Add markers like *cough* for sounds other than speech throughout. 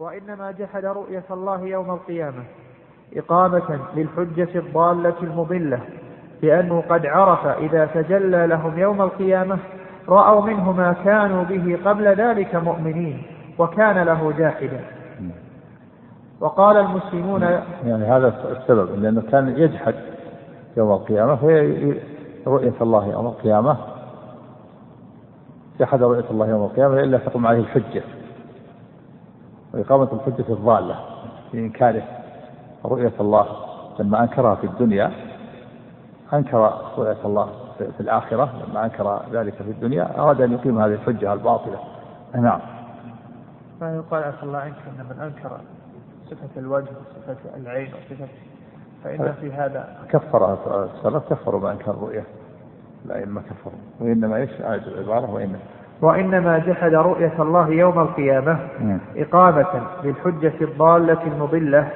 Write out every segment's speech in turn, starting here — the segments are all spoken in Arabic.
وإنما جحد رؤية الله يوم القيامة إقامة للحجة الضالة المضلة لأنه قد عرف إذا تجلى لهم يوم القيامة رأوا منه ما كانوا به قبل ذلك مؤمنين وكان له جاحدا وقال المسلمون يعني هذا السبب لأنه كان يجحد يوم القيامة فهي رؤية الله يوم القيامة جحد رؤية الله يوم القيامة إلا تقوم عليه الحجة. وإقامة الحجة الضالة بإنكاره رؤية الله لما أنكرها في الدنيا أنكر رؤية الله في الآخرة لما أنكر ذلك في الدنيا أراد أن يقيم هذه الحجة الباطلة. نعم. ما يقال عفى الله عنك أن من أنكر صفة الوجه وصفة العين وصفة فإن في هذا كفر السلف كفروا ما أنكر الرؤية. الأئمة كفروا وإنما إيش؟ العبارة وإنما وإنما جحد رؤية الله يوم القيامة إقامة للحجة الضالة المضلة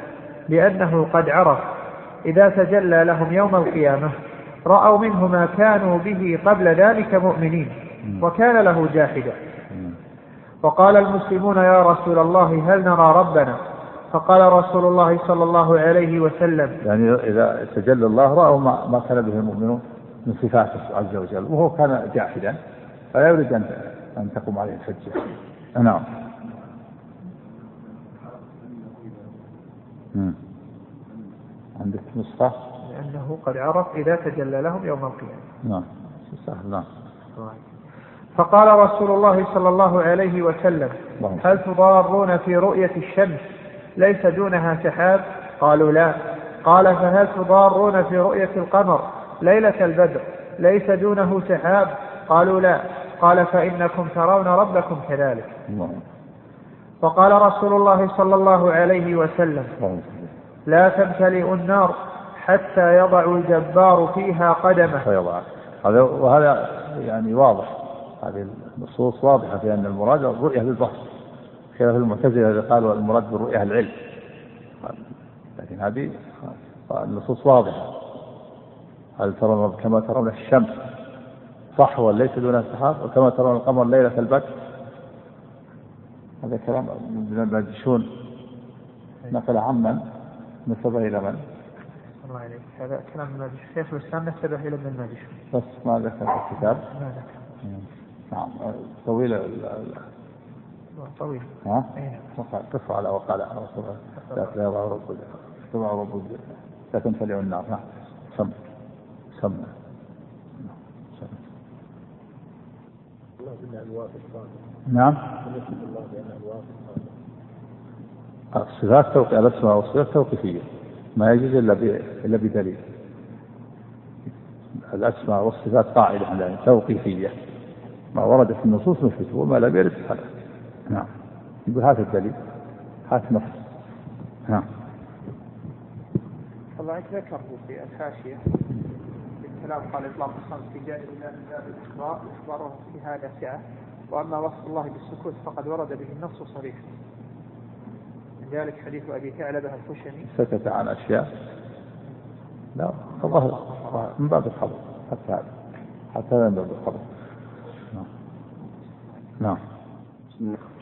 لأنه قد عرف إذا تجلى لهم يوم القيامة رأوا منه ما كانوا به قبل ذلك مؤمنين وكان له جاحدا وقال المسلمون يا رسول الله هل نرى ربنا؟ فقال رسول الله صلى الله عليه وسلم يعني إذا تجلى الله رأوا ما, ما كان به المؤمنون من صفاته عز وجل وهو كان جاحدا فلا يريد أن أن تقوم عليه الحجة. نعم. عندك نسخة؟ لأنه قد عرف إذا تجلى لهم يوم القيامة. نعم. سهل نعم. فقال رسول الله صلى الله عليه وسلم هل تضارون في رؤية الشمس ليس دونها سحاب؟ قالوا لا. قال فهل تضارون في رؤية القمر ليلة البدر ليس دونه سحاب؟ قالوا لا. قال فإنكم ترون ربكم كذلك. وقال رسول الله صلى الله عليه وسلم لا تمتلئ النار حتى يضع الجبار فيها قدمه. فيضع هذا وهذا يعني واضح. هذه النصوص واضحة في أن المراد الرؤية بالبصر خلاف المعتزلة الذي قالوا المراد بالرؤية العلم. لكن هذه النصوص واضحة. هل ترون كما ترون الشمس؟ صحوا ليس دونها سحاب وكما ترون القمر ليلة البدر هذا كلام من الماجشون نقل عمن نسبه إلى من؟ الله عليك هذا كلام من الماجشون شيخ الإسلام نسبه إلى ابن الماجشون بس ما ذكر في الكتاب ما ذكر نعم طويل طويل ها؟ قف على وقال رسول الله لا يضع رب تضع رب لا تنفلع النار نعم سم سم نعم. الصفات توقيع الأسماء والصفات توقيفية. ما يجوز إلا إلا بدليل. الأسماء والصفات قاعدة عندنا توقيفية. ما ورد في النصوص نثبته وما لم يرد فلا نعم. يقول هات الدليل هات نص. نعم. الله ذكره في الحاشيه الكلام قال إطلاق الخمس في جائز من باب الإخبار إخباره في هذا سعة. وأما وصف الله بالسكوت فقد ورد به النص صريح. من ذلك حديث أبي ثعلبة الخشني. سكت عن أشياء. لا الظاهر من باب الخبر حتى هذا حتى هذا من باب الخبر. نعم. نعم.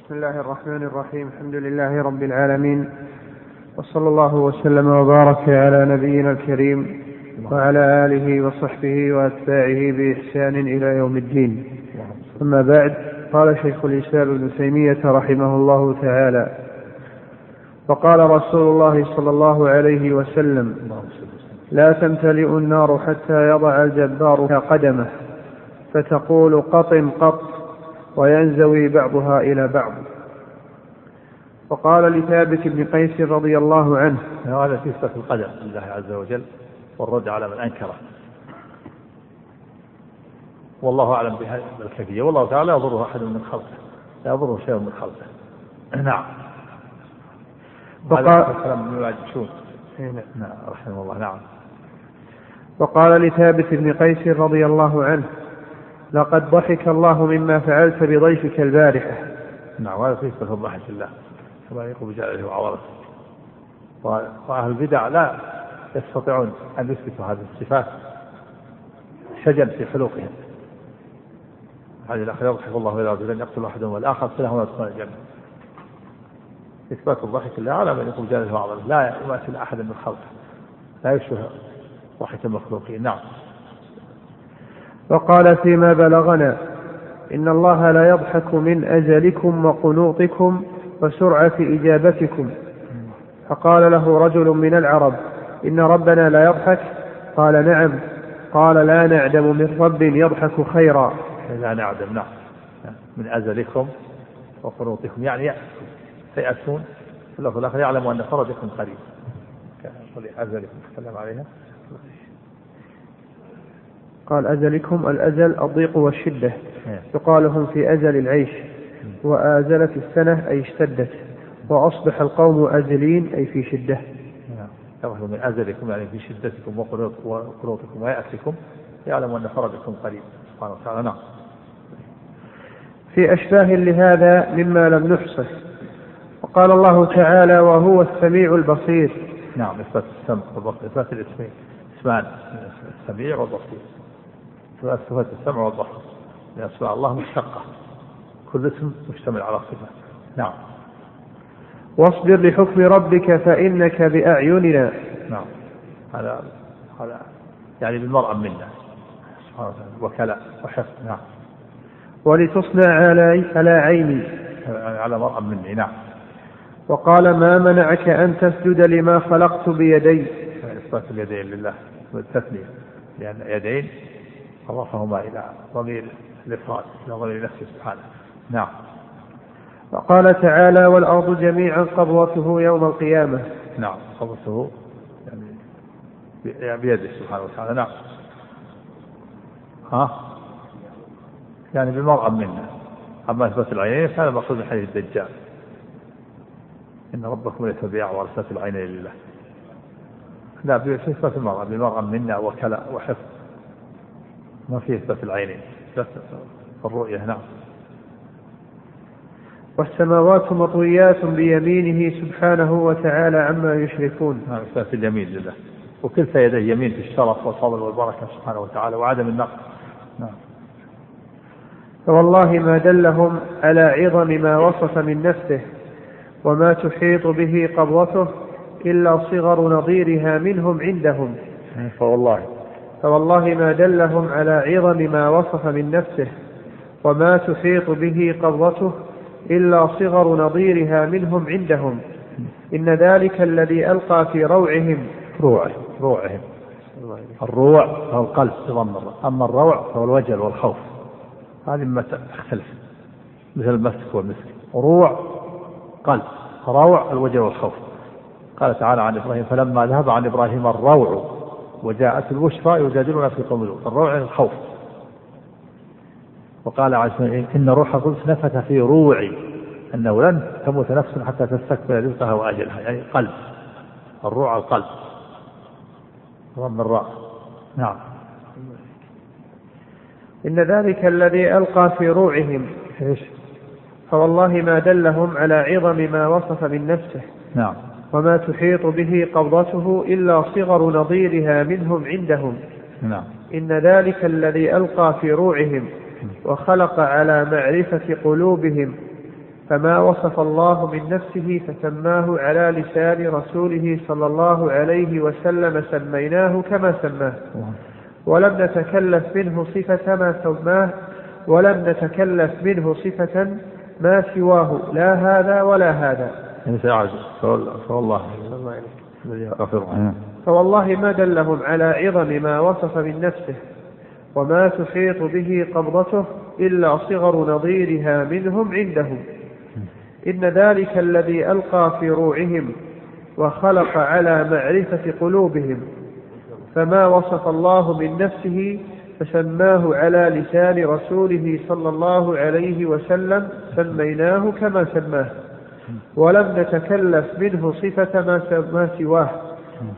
بسم الله الرحمن الرحيم. الحمد لله رب العالمين. وصلى الله وسلم وبارك على نبينا الكريم. وعلى آله وصحبه وأتباعه بإحسان إلى يوم الدين. أما بعد قال شيخ الإسلام ابن تيمية رحمه الله تعالى وقال رسول الله صلى الله عليه وسلم لا تمتلئ النار حتى يضع الجبار قدمه فتقول قط قط وينزوي بعضها إلى بعض. وقال لثابت بن قيس رضي الله عنه هذا في صفة القدم لله عز وجل. والرد على من أنكره. والله أعلم بالكيفية والله تعالى لا يضره أحد من خلقه. لا يضره شيء من خلقه. نعم. وقال كلام ابن نعم. نعم رحمه الله. نعم. وقال لثابت بن قيس رضي الله عنه لقد ضحك الله مما فعلت بضيفك البارحة. نعم وهذا في صفة ضحك الله كما يقول بجعله وعورته وأهل البدع لا يستطيعون أن يثبتوا هذه الصفات شجن في حلوقهم هذه الآخر يضحك الله إلى رجلين يقتل أحدهم والآخر سلهم ويدخل الجنة إثبات الضحك لله على من يقول جلاله وعظمه لا يماثل أحدا من خلقه. لا يشبه ضحك المخلوقين. نعم. وقال فيما بلغنا إن الله لا يضحك من أجلكم وقنوطكم وسرعة إجابتكم. فقال له رجل من العرب إن ربنا لا يضحك. قال نعم. قال لا نعدم من رب يضحك خيرا. لا نعدم نعم. من أزلكم وقنوطكم. يعني يأسون فيأسون في اللفظ الآخر يعلم أن فرجكم قريب. أزلكم تكلم عليها. قال أزلكم الأزل الضيق والشدة. إيه. يقال هم في أزل العيش. وآزلت السنة أي اشتدت. وأصبح القوم أزلين أي في شدة. نعم من أزلكم يعني في شدتكم وقنوطكم ويأسكم يعلم أن فرجكم قريب سبحانه وتعالى نعم. في أشباه لهذا مما لم نحصه. وقال الله تعالى وهو السميع البصير. نعم إثبات السمع والبصر إثبات الاسمين اسمان السميع والبصير. إثبات صفة السمع والبصر أسماء الله مشتقة. كل اسم مشتمل على صفة. نعم. واصبر لحكم ربك فإنك بأعيننا. نعم. هذا هذا يعني بالمرأة منا وكلاء وحفظ. نعم. ولتصنع على على عيني. على مرأة مني. نعم. وقال ما منعك أن تسجد لما خلقت بيدي؟ إثبات اليدين لله والتثنية. لأن يدين أضافهما إلى ضمير الإفراد إلى ضمير نفسه سبحانه. نعم. وقال تعالى والأرض جميعا قبضته يوم القيامة. نعم قبضته يعني بيده سبحانه وتعالى. نعم. ها؟ يعني بالمرأة منا أما إثبات العينين فهذا مقصود من حديث الدجال. إن ربكم ليس بأعور إثبات العينين لله. لا في إثبات المرأة بالمرأة منا وكلاء وحفظ. ما في إثبات العينين. بس الرؤية نعم. والسماوات مطويات بيمينه سبحانه وتعالى عما يشركون. نعم إثبات اليمين لله. وكلتا يديه يمين في الشرف والفضل والبركة سبحانه وتعالى وعدم النقص. نعم. فوالله ما دلهم على عظم ما وصف من نفسه وما تحيط به قبضته إلا صغر نظيرها منهم عندهم. فوالله. فوالله ما دلهم على عظم ما وصف من نفسه وما تحيط به قبضته إلا صغر نظيرها منهم عندهم. إن ذلك الذي ألقى في روعهم. روعه روعهم. الروع هو القلب بضم أما الروع فهو الوجل والخوف. هذه ما تختلف. مثل المسك والمسك. روع قلب روع الوجل والخوف. قال تعالى عن إبراهيم فلما ذهب عن إبراهيم الروع وجاءت البشرى يجادلنا في قوم الروع يعني الخوف. وقال عز وجل إن روح القدس نفث في روعي أنه لن تموت نفس حتى تستكمل رزقها وأجلها يعني قلب الروع القلب. ضم الراء. نعم. إن ذلك الذي ألقى في روعهم إيش؟ فوالله ما دلهم على عظم ما وصف من نفسه. نعم. وما تحيط به قبضته إلا صغر نظيرها منهم عندهم. نعم. إن ذلك الذي ألقى في روعهم وخلق على معرفة قلوبهم فما وصف الله من نفسه فسماه على لسان رسوله صلى الله عليه وسلم سميناه كما سماه. ولم نتكلف منه صفة ما سماه ولم نتكلف منه صفة ما سواه. لا هذا ولا هذا. فوالله. فوالله ما دلهم على عظم ما وصف من نفسه. وما تحيط به قبضته إلا صغر نظيرها منهم عندهم. إن ذلك الذي ألقى في روعهم وخلق على معرفة قلوبهم. فما وصف الله من نفسه فسماه على لسان رسوله صلى الله عليه وسلم سميناه كما سماه. ولم نتكلف منه صفة ما سواه.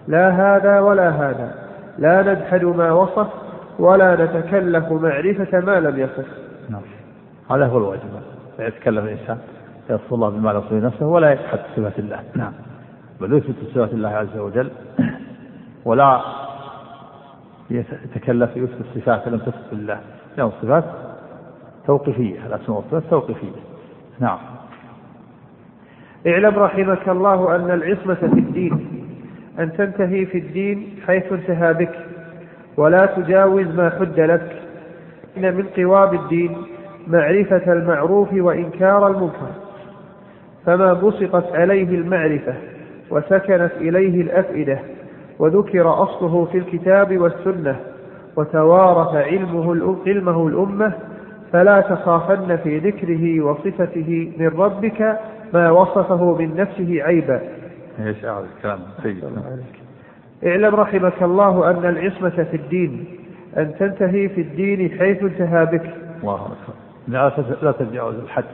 لا هذا ولا هذا. لا نجحد ما وصف ولا نتكلف معرفة ما لم يصف نعم. هذا هو الواجب. لا يتكلم الإنسان يصف الله بما لا يصف نفسه ولا يجحد صفات الله. نعم. بل يثبت صفات الله عز وجل ولا يتكلف يثبت صفات لم تثبت لله لأن الصفات توقيفية الأسماء والصفات توقيفية. نعم. اعلم رحمك الله أن العصمة في الدين أن تنتهي في الدين حيث انتهى بك. ولا تجاوز ما حد لك إن من قوام الدين معرفة المعروف وإنكار المنكر فما بسطت عليه المعرفة وسكنت إليه الأفئدة وذكر أصله في الكتاب والسنة وتوارث علمه علمه الأمة فلا تخافن في ذكره وصفته من ربك ما وصفه من نفسه عيبا. إيش الكلام طيب. اعلم رحمك الله أن العصمة في الدين أن تنتهي في الدين حيث انتهى بك. الله أكبر. لا تتجاوز الحد.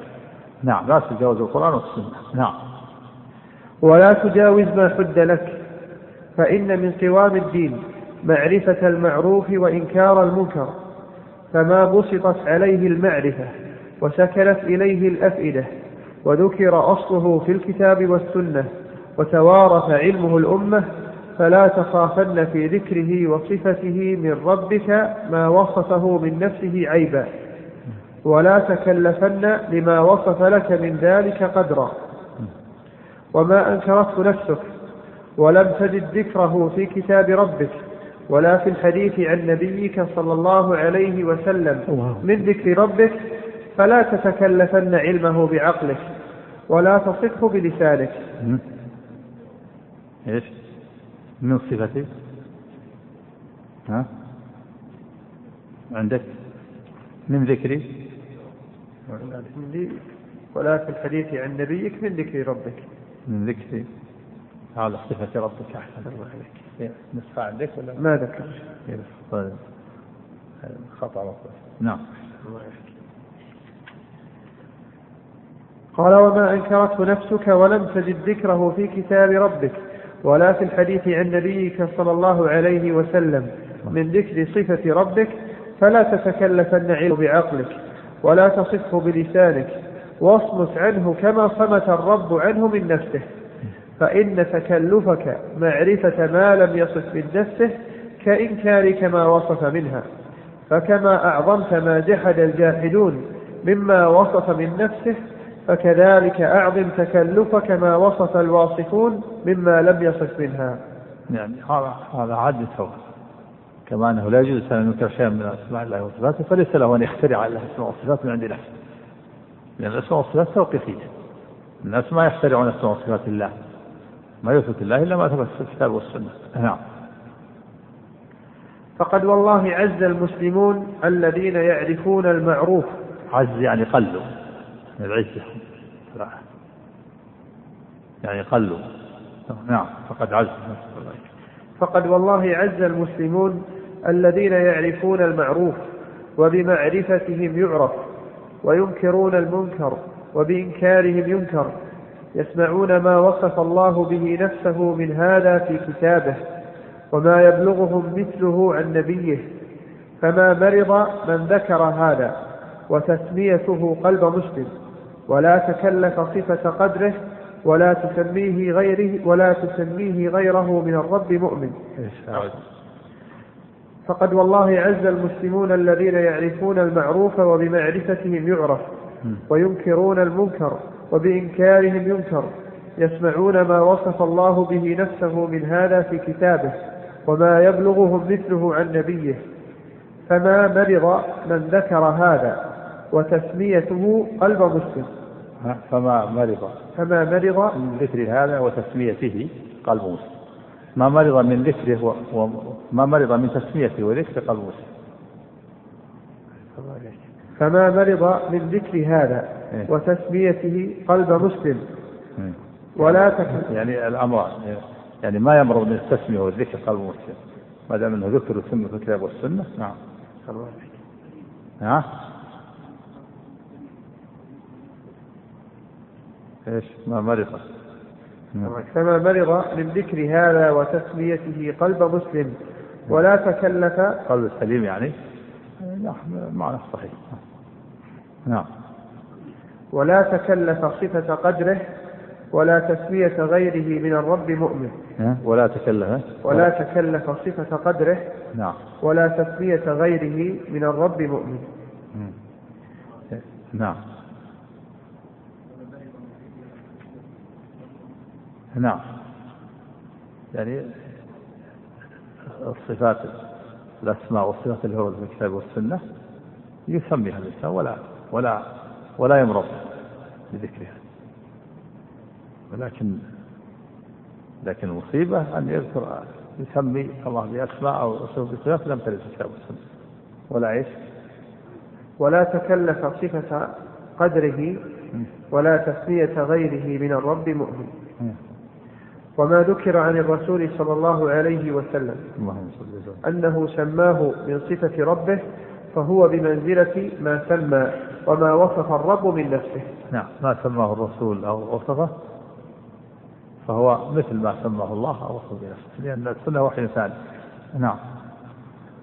نعم لا تتجاوز القرآن والسنة. نعم. ولا تجاوز ما حد لك فإن من قوام الدين معرفة المعروف وإنكار المنكر فما بسطت عليه المعرفة وسكنت إليه الأفئدة وذكر أصله في الكتاب والسنة وتوارث علمه الأمة فلا تخافن في ذكره وصفته من ربك ما وصفه من نفسه عيبا. ولا تكلفن لما وصف لك من ذلك قدرا. وما أنكرته نفسك ولم تجد ذكره في كتاب ربك ولا في الحديث عن نبيك صلى الله عليه وسلم من ذكر ربك فلا تتكلفن علمه بعقلك ولا تصفه بلسانك. إيش؟ من صفتي ها؟ عندك؟ من ذكري ولا في الحديث عن نبيك من ذكر ربك. من ذكري على صفة ربك. أحسن الله عليك. إيه، نسخة عندك ولا؟ ما ذكر إيه، طيب. خطأ مطلق نعم. قال وما أنكرته نفسك ولم تجد ذكره في كتاب ربك. ولا في الحديث عن نبيك صلى الله عليه وسلم من ذكر صفة ربك فلا تتكلفن علم بعقلك ولا تصفه بلسانك واصمت عنه كما صمت الرب عنه من نفسه. فإن تكلفك معرفة ما لم يصف من نفسه كإنكارك ما وصف منها. فكما أعظمت ما جحد الجاحدون مما وصف من نفسه فكذلك أعظم تكلفك ما وصف الواصفون مما لم يصف منها. يعني هذا هذا عد سواء كما أنه لا يجوز أن ينكر شيئا من أسماء الله وصفاته فليس له أن يخترع الله أسماء وصفات من عند نفسه. لأن الأسماء والصفات توقيفية. الناس ما يخترعون أسماء وصفات الله ما يثبت الله إلا ما ثبت في الكتاب والسنة. نعم. فقد والله عز المسلمون الذين يعرفون المعروف. عز يعني قلوا. العزة. يعني قلوا. نعم فقد عز فقد والله عز المسلمون الذين يعرفون المعروف وبمعرفتهم يعرف وينكرون المنكر وبإنكارهم ينكر يسمعون ما وصف الله به نفسه من هذا في كتابه وما يبلغهم مثله عن نبيه فما مرض من ذكر هذا وتسميته قلب مسلم. ولا تكلف صفة قدره ولا تسميه غيره ولا تسميه غيره من الرب مؤمن. فقد والله عز المسلمون الذين يعرفون المعروف وبمعرفتهم يعرف وينكرون المنكر وبإنكارهم ينكر يسمعون ما وصف الله به نفسه من هذا في كتابه وما يبلغهم مثله عن نبيه. فما مرض من ذكر هذا وتسميته قلب مسلم. فما مرض فما مرض من ذكر هذا وتسميته قلب مسلم. ما مرض من ذكره وما مرض من تسميته وذكر قلب مسلم. فما مرض من ذكر هذا إيه. وتسميته قلب مسلم. إيه. ولا تكن يعني الأمر يعني ما يمرض من التسمية والذكر قلب مسلم. ما دام إنه ذكر وسمي في الكتاب والسنة نعم. ها؟ إيش؟ ما مرض. فما مرض من ذكر هذا وتسميته قلب مسلم. ولا تكلف. قلب سليم يعني؟ نعم معنى صحيح. نعم. ولا تكلف صفة قدره ولا تسمية غيره من الرب مؤمن. ولا تكلف. ولا تكلف صفة قدره نعم. ولا تسمية غيره من الرب مؤمن. نعم. نعم. يعني الصفات الأسماء والصفات اللي هو في الكتاب والسنة يسميها الإنسان ولا ولا ولا يمرض بذكرها. ولكن لكن المصيبة أن يذكر يسمي الله بأسماء أو بصفات لم ترد في الكتاب والسنة. ولا عيش ولا تكلف صفة قدره ولا تسمية غيره من الرب مؤمن. وما ذكر عن الرسول صلى الله عليه وسلم. أنه سماه من صفة ربه فهو بمنزلة ما سمى وما وصف الرب من نفسه. نعم ما سماه الرسول أو وصفه فهو مثل ما سماه الله أو وصف بنفسه لأن السنة وحي ثاني نعم.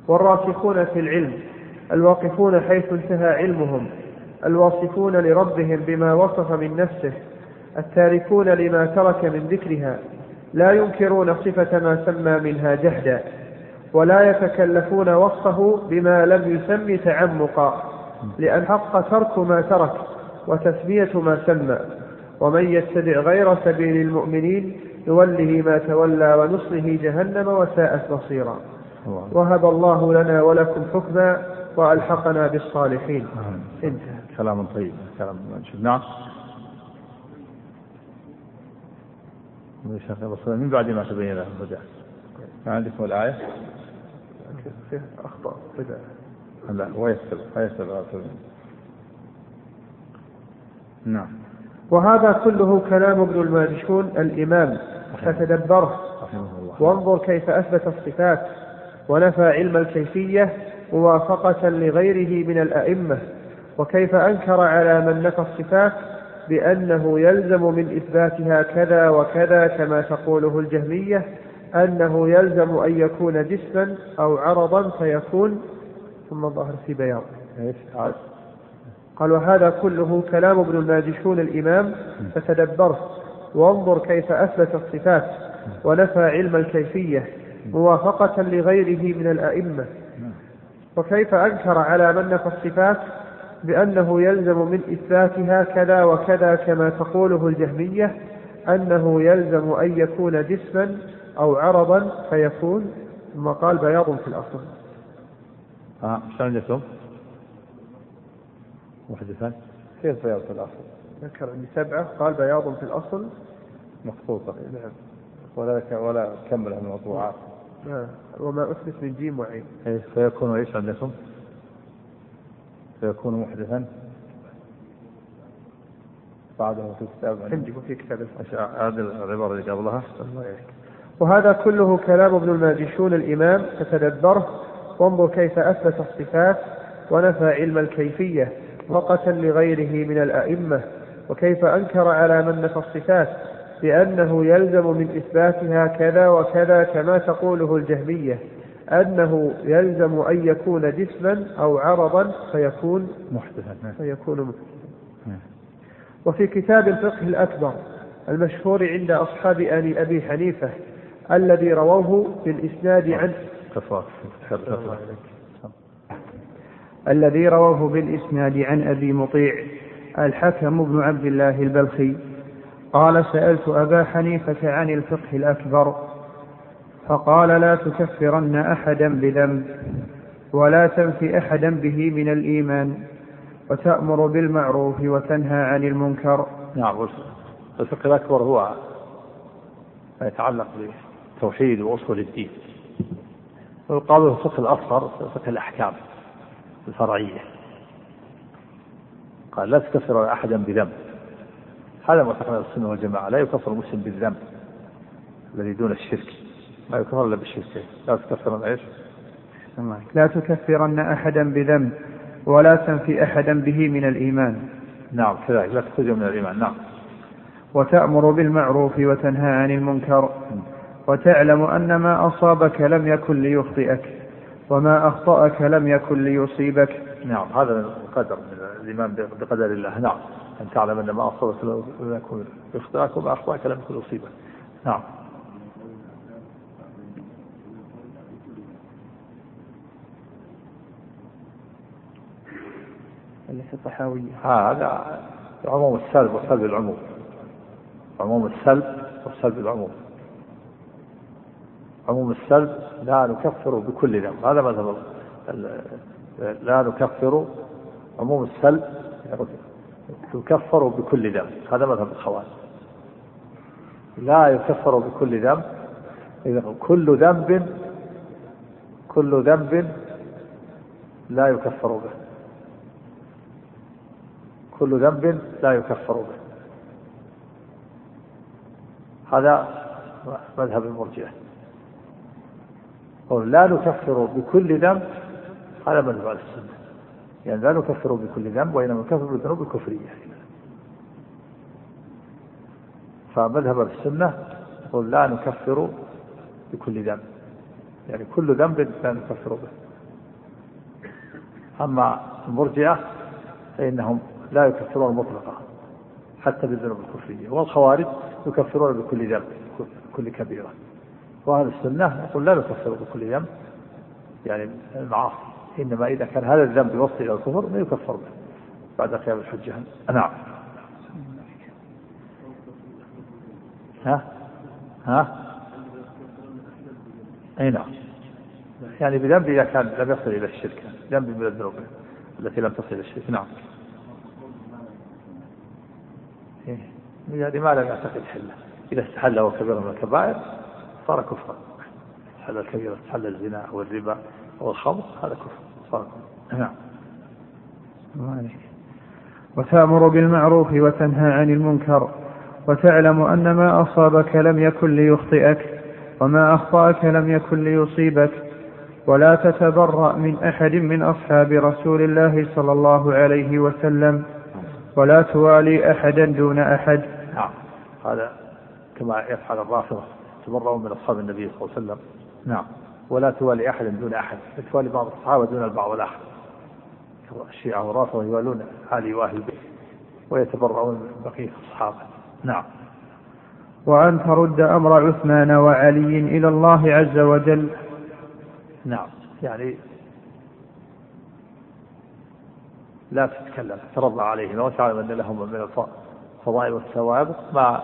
والراسخون في العلم الواقفون حيث انتهى علمهم الواصفون لربهم بما وصف من نفسه التاركون لما ترك من ذكرها. لا ينكرون صفة ما سمى منها جهدا ولا يتكلفون وصفه بما لم يسم تعمقا لأن حق ترك ما ترك وتسمية ما سمى ومن يتبع غير سبيل المؤمنين نوله ما تولى ونصله جهنم وساءت مصيرا. وهب الله لنا ولكم حكما وألحقنا بالصالحين. انتهى. كلام طيب كلام نعم. من بعد ما تبين له؟ الهدى ما عندكم الآية؟ أخطأ لا ويسر ويسر نعم. وهذا كله كلام ابن الماجشون الإمام فتدبره وانظر كيف أثبت الصفات ونفى علم الكيفية موافقة لغيره من الأئمة وكيف أنكر على من نفى الصفات بأنه يلزم من إثباتها كذا وكذا كما تقوله الجهمية أنه يلزم أن يكون جسما أو عرضا فيكون ثم ظهر في بياض قال وهذا كله كلام ابن الماجشون الإمام فتدبره وانظر كيف أثبت الصفات ونفى علم الكيفية موافقة لغيره من الأئمة. وكيف أنكر على من نفى الصفات بأنه يلزم من إثباتها كذا وكذا كما تقوله الجهمية أنه يلزم أن يكون جسما أو عرضا فيكون ثم قال بياض في الأصل. آه إيش عندكم؟ محدثان كيف بياض في الأصل؟ ذكر عندي سبعة قال بياض في الأصل. مخطوطة. نعم. ولا ولا كمل الموضوعات نعم. وما أثبت من جيم وعين. إيه فيكون إيش عندكم؟ فيكون محدثا. بعده في كتاب عندكم في كتاب هذه العبارة اللي قبلها. وهذا كله كلام ابن الماجشون الإمام فتدبره. وانظر كيف أثبت الصفات ونفى علم الكيفية وقتا لغيره من الأئمة. وكيف أنكر على من نفى الصفات بأنه يلزم من إثباتها كذا وكذا كما تقوله الجهمية. أنه يلزم أن يكون جسما أو عرضا فيكون محدثا نعم. فيكون محدثا نعم. وفي كتاب الفقه الأكبر المشهور عند أصحاب آل أبي حنيفة الذي رووه بالإسناد عن الذي رواه بالإسناد عن أبي مطيع الحكم بن عبد الله البلخي. قال سألت أبا حنيفة عن الفقه الأكبر فقال لا تكفرن أحدا بذنب ولا تنفي أحدا به من الإيمان وتأمر بالمعروف وتنهى عن المنكر. نعم الفقه الأكبر هو ما يتعلق بالتوحيد وأصول الدين. ويقال الفقه الأصغر فقه الأحكام الفرعية. قال لا تكفر أحدا بذنب. هذا معتقد السنة والجماعة لا يكفر المسلم بالذنب الذي دون الشرك. ما يكفر إلا بالشرك لا تكفرن إيش؟ لا تكفرن أحدا بذنب ولا تنفي أحدا به من الإيمان. نعم كذلك. لا تخرج من الإيمان. نعم. وتأمر بالمعروف وتنهى عن المنكر. وتعلم أن ما أصابك لم يكن ليخطئك وما أخطأك لم يكن ليصيبك. نعم هذا القدر الإيمان بقدر الله. نعم. أن تعلم أن ما أصابك لم يكن ليخطئك وما أخطأك لم يكن ليصيبك. نعم. اللي في الطحاوية. هذا عموم السلب وسلب العموم. عموم السلب والسلب العموم. عموم السلب لا نكفر بكل ذنب. هذا مذهب لا نكفر عموم السلب يكفر بكل ذنب. هذا مذهب الخوارج. لا يكفر بكل ذنب. إذا كل ذنب كل ذنب لا يكفر به. كل ذنب لا يكفر به. هذا مذهب المرجئة. قول لا نكفر بكل ذنب هذا مذهب أهل السنة. يعني لا نكفر بكل ذنب وإنما نكفر بالذنوب الكفرية. فمذهب السنة يقول لا نكفر بكل ذنب. يعني كل ذنب لا نكفر به. أما المرجئة فإنهم لا يكفرون مطلقا حتى بالذنوب الكفرية. والخوارج يكفرون بكل ذنب كل كبيرة. وأهل السنة يقول لا نكفر بكل ذنب. يعني المعاصي إنما إذا كان هذا الذنب يوصل إلى الكفر ما يكفر به. بعد قيام الحجة نعم. ها؟ ها؟ أي نعم. يعني بذنب إذا كان لم يصل إلى الشرك ذنب من الذنوب التي لم تصل إلى الشرك. نعم إيه؟ يعني ما لم يعتقد حله. إذا استحل هو كبير من الكبائر صار كفرا. استحل الكبيرة استحل الزنا أو الربا أو الخمر هذا كفر صار كفر. نعم. وتأمر بالمعروف وتنهى عن المنكر وتعلم أن ما أصابك لم يكن ليخطئك وما أخطأك لم يكن ليصيبك. ولا تتبرأ من أحد من أصحاب رسول الله صلى الله عليه وسلم. ولا توالي أحدا دون أحد. نعم. هذا كما يفعل الرافضة تبرؤون من أصحاب النبي صلى الله عليه وسلم. نعم. ولا توالي أحدا دون أحد. توالي بعض الصحابة دون البعض الآخر. الشيعة والرافضة يوالون علي وأهل البيت ويتبرؤون من بقية الصحابة. نعم. وأن ترد أمر عثمان وعلي إلى الله عز وجل. نعم. يعني لا تتكلم ترضى عليهما وتعلم أن لهم من الفضائل والثواب ما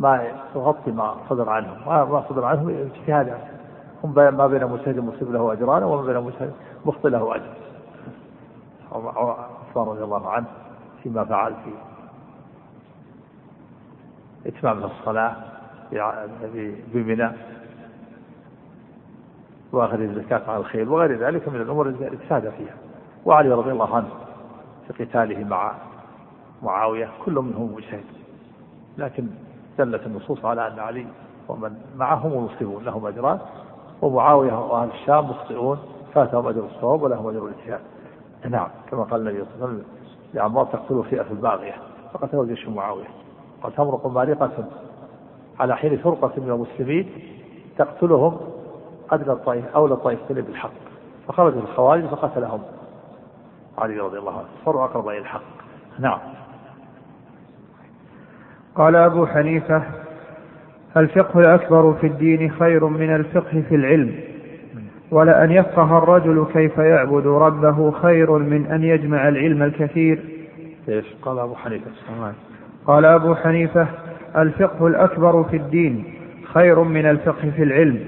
ما يغطي ما صدر عنهم. ما صدر عنهم اجتهادا هم ما بين مجتهد مصيب له أجران وما بين مجتهد مخطئ له أجر. عثمان رضي الله عنه فيما فعل في إتمام الصلاة بمنى وأخذ الزكاة على الخيل وغير ذلك من الأمور التي اجتهد فيها. وعلي رضي الله عنه في قتاله مع معاوية كل منهم مجتهد. لكن دلت النصوص على أن علي ومن معهم مصيبون لهم أجران ومعاوية وأهل الشام مخطئون فاتهم أجر الصواب ولهم أجر الاجتهاد نعم كما قال النبي صلى الله عليه وسلم لعمار تقتلوا فئة الباغية فقتلوا جيش معاوية. قد تمرق مارقة على حين فرقة من المسلمين تقتلهم أدنى الطائف أولى الطائفتين بالحق. فخرج الخوارج فقتلهم. علي رضي الله عنه. صاروا أقرب إلى الحق. نعم. قال أبو حنيفة الفقه الأكبر في الدين خير من الفقه في العلم. ولأن يفقه الرجل كيف يعبد ربه خير من أن يجمع العلم الكثير. إيش؟ قال أبو حنيفة. قال أبو حنيفة الفقه الأكبر في الدين خير من الفقه في العلم.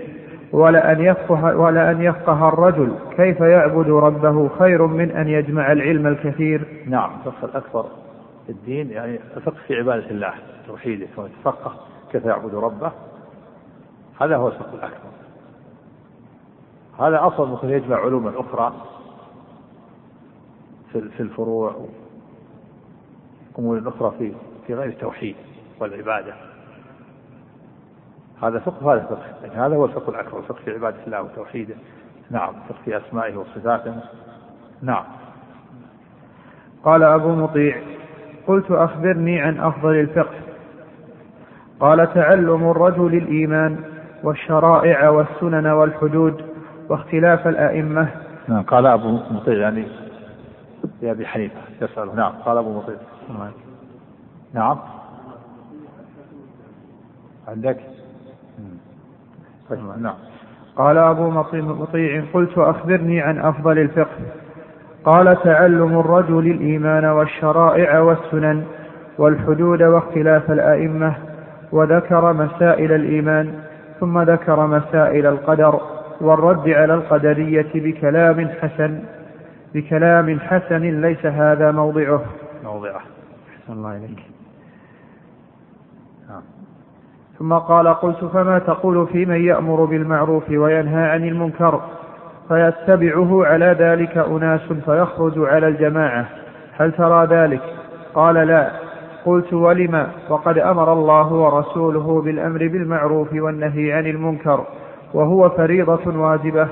ولأن يفقه, ولأن يفقه الرجل. كيف يعبد ربه خير من أن يجمع العلم الكثير؟ نعم الفقه الأكبر في الدين يعني الفقه في عبادة الله توحيده كما يتفقه كيف يعبد ربه. هذا هو الفقه الأكبر. هذا أصل ممكن يجمع علوما أخرى في الفروع أمور أخرى في في غير التوحيد والعبادة. هذا فقه وهذا فقه لكن هذا هو الفقه الأكبر الفقه في عبادة الله وتوحيده. نعم الفقه في أسمائه وصفاته. نعم. قال أبو مطيع قلت أخبرني عن أفضل الفقه. قال تعلم الرجل الإيمان والشرائع والسنن والحدود واختلاف الأئمة. نعم قال أبو مطيع يعني يا أبي حنيفة يسأل. نعم قال أبو مطيع. نعم. عندك؟ طيب، نعم. قال أبو مطيع قلت أخبرني عن أفضل الفقه. قال تعلم الرجل الإيمان والشرائع والسنن والحدود واختلاف الأئمة وذكر مسائل الإيمان ثم ذكر مسائل القدر والرد على القدرية بكلام حسن بكلام حسن ليس هذا موضعه. موضعه. أحسن الله إليك نعم. ثم قال قلت فما تقول في من يأمر بالمعروف وينهى عن المنكر؟ فيتبعه على ذلك أناس فيخرج على الجماعة. هل ترى ذلك؟ قال لا. قلت ولم؟ وقد أمر الله ورسوله بالأمر بالمعروف والنهي عن المنكر وهو فريضة واجبة.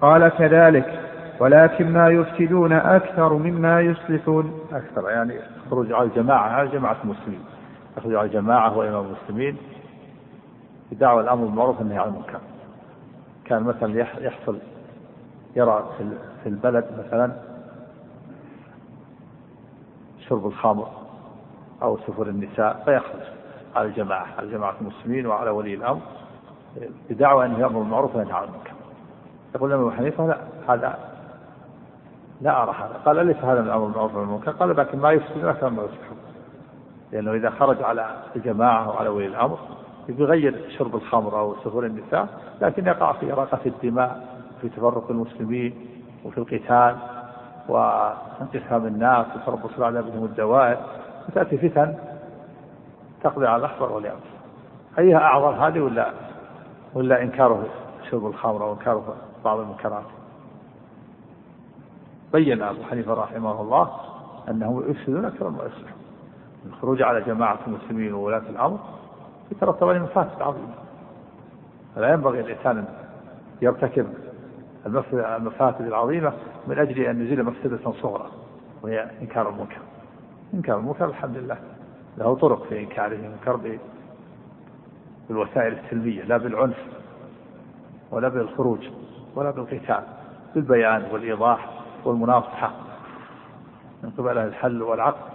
قال كذلك. ولكن ما يفسدون أكثر مما يصلحون أكثر يعني خروج على الجماعة على جماعة المسلمين. يخرج على الجماعة وإمام المسلمين. بدعوى الأمر بالمعروف والنهي عن المنكر. كان مثلا يحصل يرى في البلد مثلا شرب الخمر أو سفر النساء فيخرج على الجماعة على جماعة المسلمين وعلى ولي الأمر بدعوى أنه يأمر بالمعروف وينهى عن المنكر. يقول أبو حنيفة لا هذا لا أرى هذا. قال أليس هذا من الأمر بالمعروف والمنكر قال لكن ما يفسد أكثر ما يصلح لأنه إذا خرج على الجماعة وعلى ولي الأمر يغير شرب الخمر أو سفر النساء لكن يقع في إراقة الدماء في تفرق المسلمين وفي القتال وانقسام الناس وتربص الأعداء بهم الدوائر وتأتي فتن تقضي على الأحبر واليابس أيها أعظم هذه ولا ولا إنكاره شرب الخمر أو إنكاره بعض المنكرات؟ بين أبو حنيفة رحمه الله أنهم يفسدون أكثر ما يصلحون الخروج على جماعة المسلمين وولاة الأمر يترتب عليه مفاسد عظيمة فلا ينبغي الإنسان يرتكب المفاسد العظيمة من أجل أن يزيل مفسدة صغرى وهي إنكار المنكر. إنكار المنكر الحمد لله. له طرق في إنكاره المنكر بالوسائل السلمية لا بالعنف ولا بالخروج ولا بالقتال بالبيان والإيضاح والمناصحة. من قبل الحل والعقد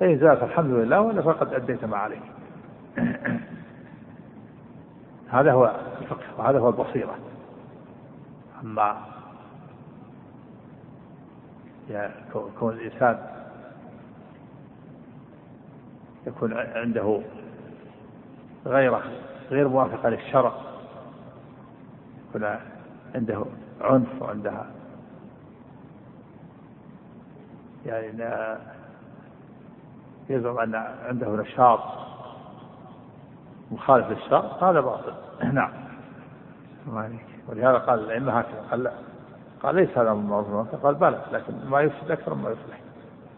فإن زالت الحمد لله ولا فقد أديت ما عليك. هذا هو الفقه وهذا هو البصيرة. أما كون الإنسان يكون عنده غيرة غير موافقة للشرع يكون عنده عنف وعندها يعني يزعم أن عنده نشاط. مخالف للشرع هذا باطل. *clears throat* نعم. ولهذا قال الأئمة هكذا قال لا. قال ليس هذا من معروف قال بلى لكن ما يفسد أكثر مما يصلح.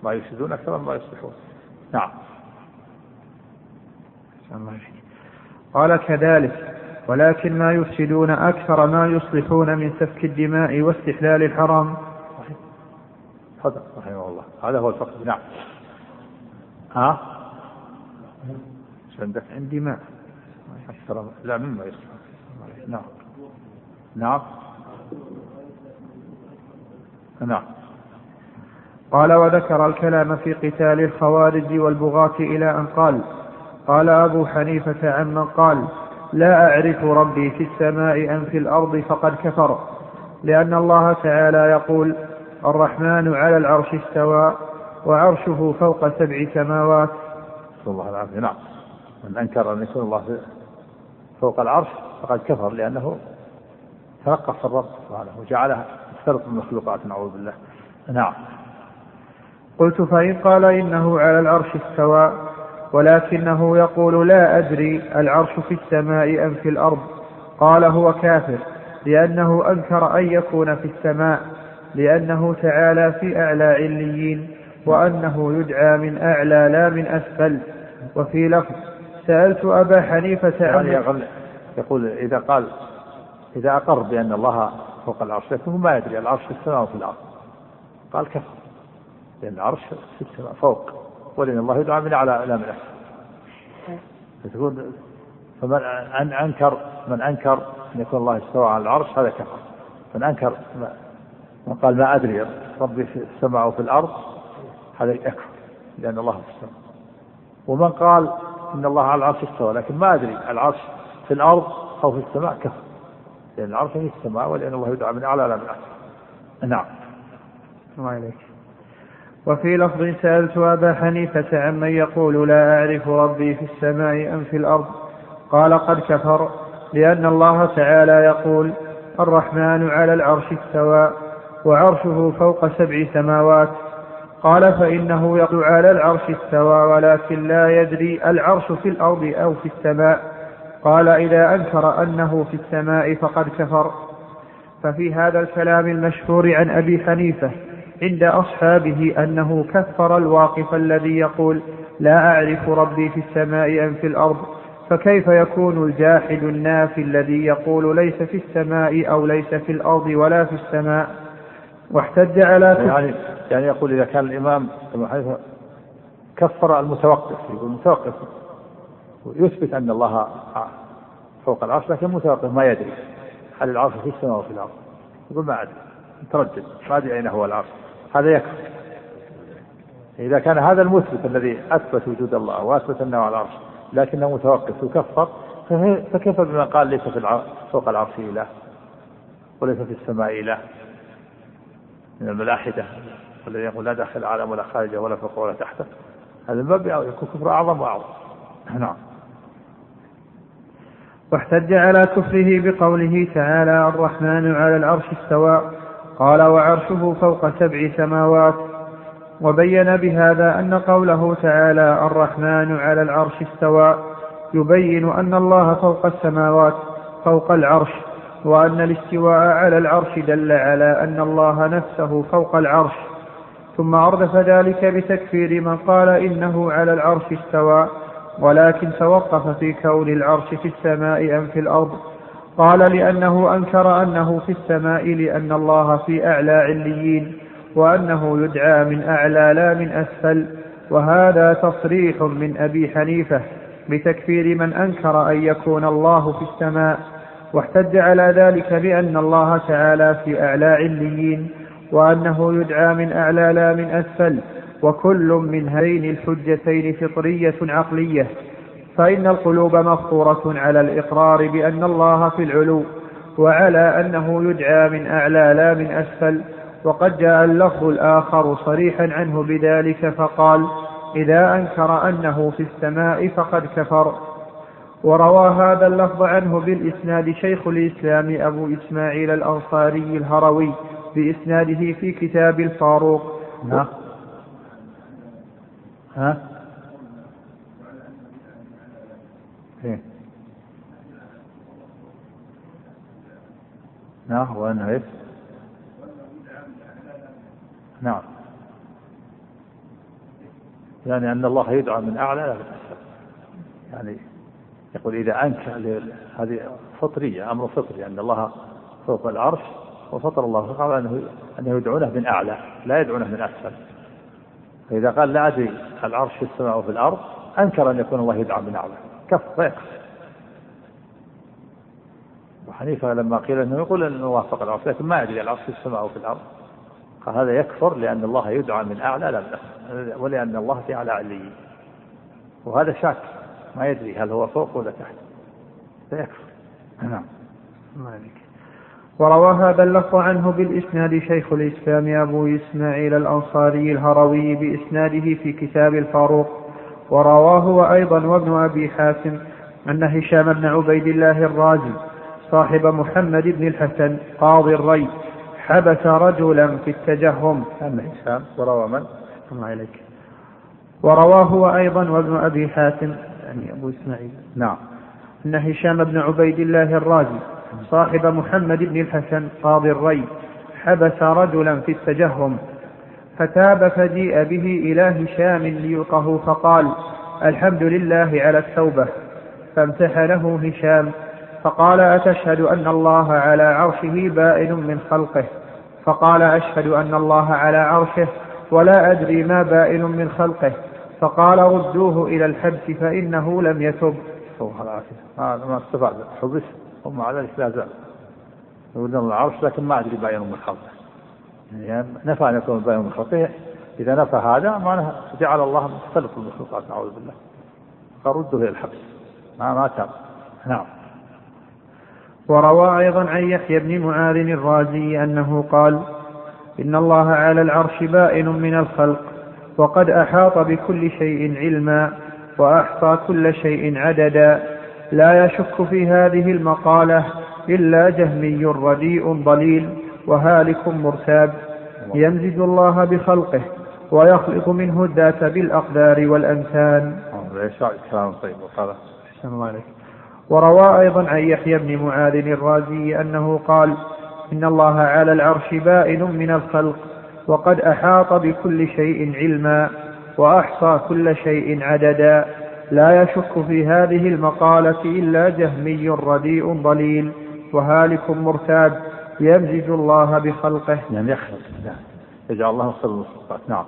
ما يفسدون أكثر مما يصلحون. نعم. قال كذلك ولكن ما يفسدون أكثر ما يصلحون من سفك الدماء واستحلال الحرام. تفضل. رحمه الله. هذا هو الفقه. نعم. ها؟ عندك؟ عندي ماء. أكثر. لا مما يصلح نعم. نعم. نعم. قال وذكر الكلام في قتال الخوارج والبغاة إلى أن قال قال أبو حنيفة عمن قال لا أعرف ربي في السماء أم في الأرض فقد كفر لأن الله تعالى يقول الرحمن على العرش استوى وعرشه فوق سبع سماوات. نسأل الله العافية نعم. من أنكر أن يكون الله فوق العرش فقد كفر لأنه تنقص الرب سبحانه وجعلها مختلط من مخلوقات نعوذ بالله. نعم. قلت فإن قال إنه على العرش استوى ولكنه يقول لا أدري العرش في السماء أم في الأرض. قال هو كافر لأنه أنكر أن يكون في السماء لأنه تعالى في أعلى عليين وأنه يدعى من أعلى لا من أسفل. وفي لفظ سألت أبا حنيفة يعني يقول إذا قال إذا أقر بأن الله فوق العرش لكنه ما يدري العرش في السماء وفي الأرض. قال كفر. لأن العرش في السماء فوق. ولأن الله يدعى من أعلى لا من أسفل. فتقول فمن أن أنكر من أنكر أن يكون الله استوى على العرش هذا كفر. من أنكر من قال ما أدري ربي في السماء وفي الأرض هذا يكفر. لأن الله في السماء ومن قال إن الله على العرش استوى لكن ما أدري العرش في الأرض أو في السماء كفر لأن العرش في السماء ولأن الله يدعى من أعلى لا من أسفل. نعم. الله عليك. وفي لفظ سألت أبا حنيفة عمن يقول لا أعرف ربي في السماء أم في الأرض قال قد كفر لأن الله تعالى يقول الرحمن على العرش استوى وعرشه فوق سبع سماوات. قال فإنه يقول على العرش استوى ولكن لا يدري العرش في الأرض أو في السماء. قال إذا أنكر أنه في السماء فقد كفر. ففي هذا الكلام المشهور عن أبي حنيفة عند أصحابه أنه كفر الواقف الذي يقول لا أعرف ربي في السماء أم في الأرض فكيف يكون الجاحد النافي الذي يقول ليس في السماء أو ليس في الأرض ولا في السماء؟ واحتج على يعني يعني يقول إذا كان حنيفة كفر المتوقف يقول المتوقف يثبت أن الله فوق العرش لكن متوقف ما يدري. هل العرش في السماء أو في الأرض؟ يقول ما أدري. متردد. ما أدري أين هو العرش. هذا يكفر. إذا كان هذا المثبت الذي أثبت وجود الله وأثبت أنه على العرش لكنه متوقف وكفر فكيف بما قال ليس في فوق العرش إله؟ وليس في السماء إله؟ من الملاحدة والذي يقول لا داخل العالم ولا خارجه ولا فوق ولا تحته هذا من باب يكون كفر أعظم وأعظم. نعم. واحتج على كفره بقوله تعالى الرحمن على العرش استوى. قال وعرشه فوق سبع سماوات. وبين بهذا أن قوله تعالى الرحمن على العرش استوى. يبين أن الله فوق السماوات فوق العرش. وأن الاستواء على العرش دل على أن الله نفسه فوق العرش ثم أردف ذلك بتكفير من قال إنه على العرش استوى ولكن توقف في كون العرش في السماء أم في الأرض. قال لأنه أنكر أنه في السماء لأن الله في أعلى عليين وأنه يدعى من أعلى لا من أسفل وهذا تصريح من أبي حنيفة بتكفير من أنكر أن يكون الله في السماء. واحتج على ذلك بأن الله تعالى في أعلى عليين وأنه يدعى من أعلى لا من أسفل وكل من هذين الحجتين فطرية عقلية. فإن القلوب مفطورة على الإقرار بأن الله في العلو وعلى أنه يدعى من أعلى لا من أسفل. وقد جاء اللفظ الآخر صريحا عنه بذلك فقال إذا أنكر أنه في السماء فقد كفر. وروى هذا اللفظ عنه بالإسناد شيخ الإسلام أبو إسماعيل الأنصاري الهروي بإسناده في كتاب الفاروق نعم ها إيه؟ نعم وأنه إيه؟ نعم يعني أن الله يدعى من أعلى يعني يقول إذا أنكر هذه فطرية أمر فطري أن الله فوق العرش وفطر الله فقال أنه أنه يدعونه من أعلى لا يدعونه من أسفل. فإذا قال لا أدري العرش في السماء وفي الأرض أنكر أن يكون الله يدعى من أعلى. كف فيكفر وحنيفة لما قيل أنه يقول أن الله فوق العرش لكن ما يدري العرش في السماء وفي الأرض. قال هذا يكفر لأن الله يدعى من أعلى لا من ولأن الله في أعلى عليين وهذا شاك. ما يدري هل هو فوق ولا تحت. فيكفر نعم. مالك وروى هذا اللفظ عنه بالإسناد شيخ الإسلام أبو إسماعيل الأنصاري الهروي بإسناده في كتاب الفاروق. ورواه وأيضا وابن أبي حاتم أن هشام بن عبيد الله الرازي صاحب محمد بن الحسن قاضي الري حبس رجلا في التجهم. أما هشام وروى من؟ الله عليك. ورواه وأيضا وابن أبي حاتم يعني أبو إسماعيل. نعم. أن هشام بن عبيد الله الرازي صاحب محمد بن الحسن قاضي الري حبس رجلا في التجهم فتاب فجيء به إلى هشام ليلقه فقال الحمد لله على التوبة. فامتحنه هشام فقال أتشهد أن الله على عرشه بائن من خلقه؟ فقال أشهد أن الله على عرشه ولا أدري ما بائن من خلقه. فقال ردوه إلى الحبس فإنه لم يتب. الله العافية هذا ما استفاد. حبس ثم على ذلك لا زال. يقولون العرش لكن ما أدري باين من خلقه يعني نفى أن يكون باين من خلقه إذا نفى هذا معناه جعل الله مختلف المخلوقات نعوذ بالله. فرده إلى الحبس. ما ما تاب. نعم. وروى أيضا عن يحيى بن معاذ الرازي أنه قال إن الله على العرش بائن من الخلق. وقد أحاط بكل شيء علما وأحصى كل شيء عددا. لا يشك في هذه المقالة إلا جهمي رديء ضليل وهالك مرتاب. يمزج الله بخلقه ويخلق منه الذات بالأقدار والأمثال. كلام طيب الله عليك وروى أيضا عن يحيى بن معاذ الرازي أنه قال إن الله على العرش بائن من الخلق. وقد أحاط بكل شيء علما وأحصى كل شيء عددا. لا يشك في هذه المقالة إلا جهمي رديء ضليل. وهالك مرتاب يمزج الله بخلقه. يعني يخلق يجعل الله المخلوقات نعم.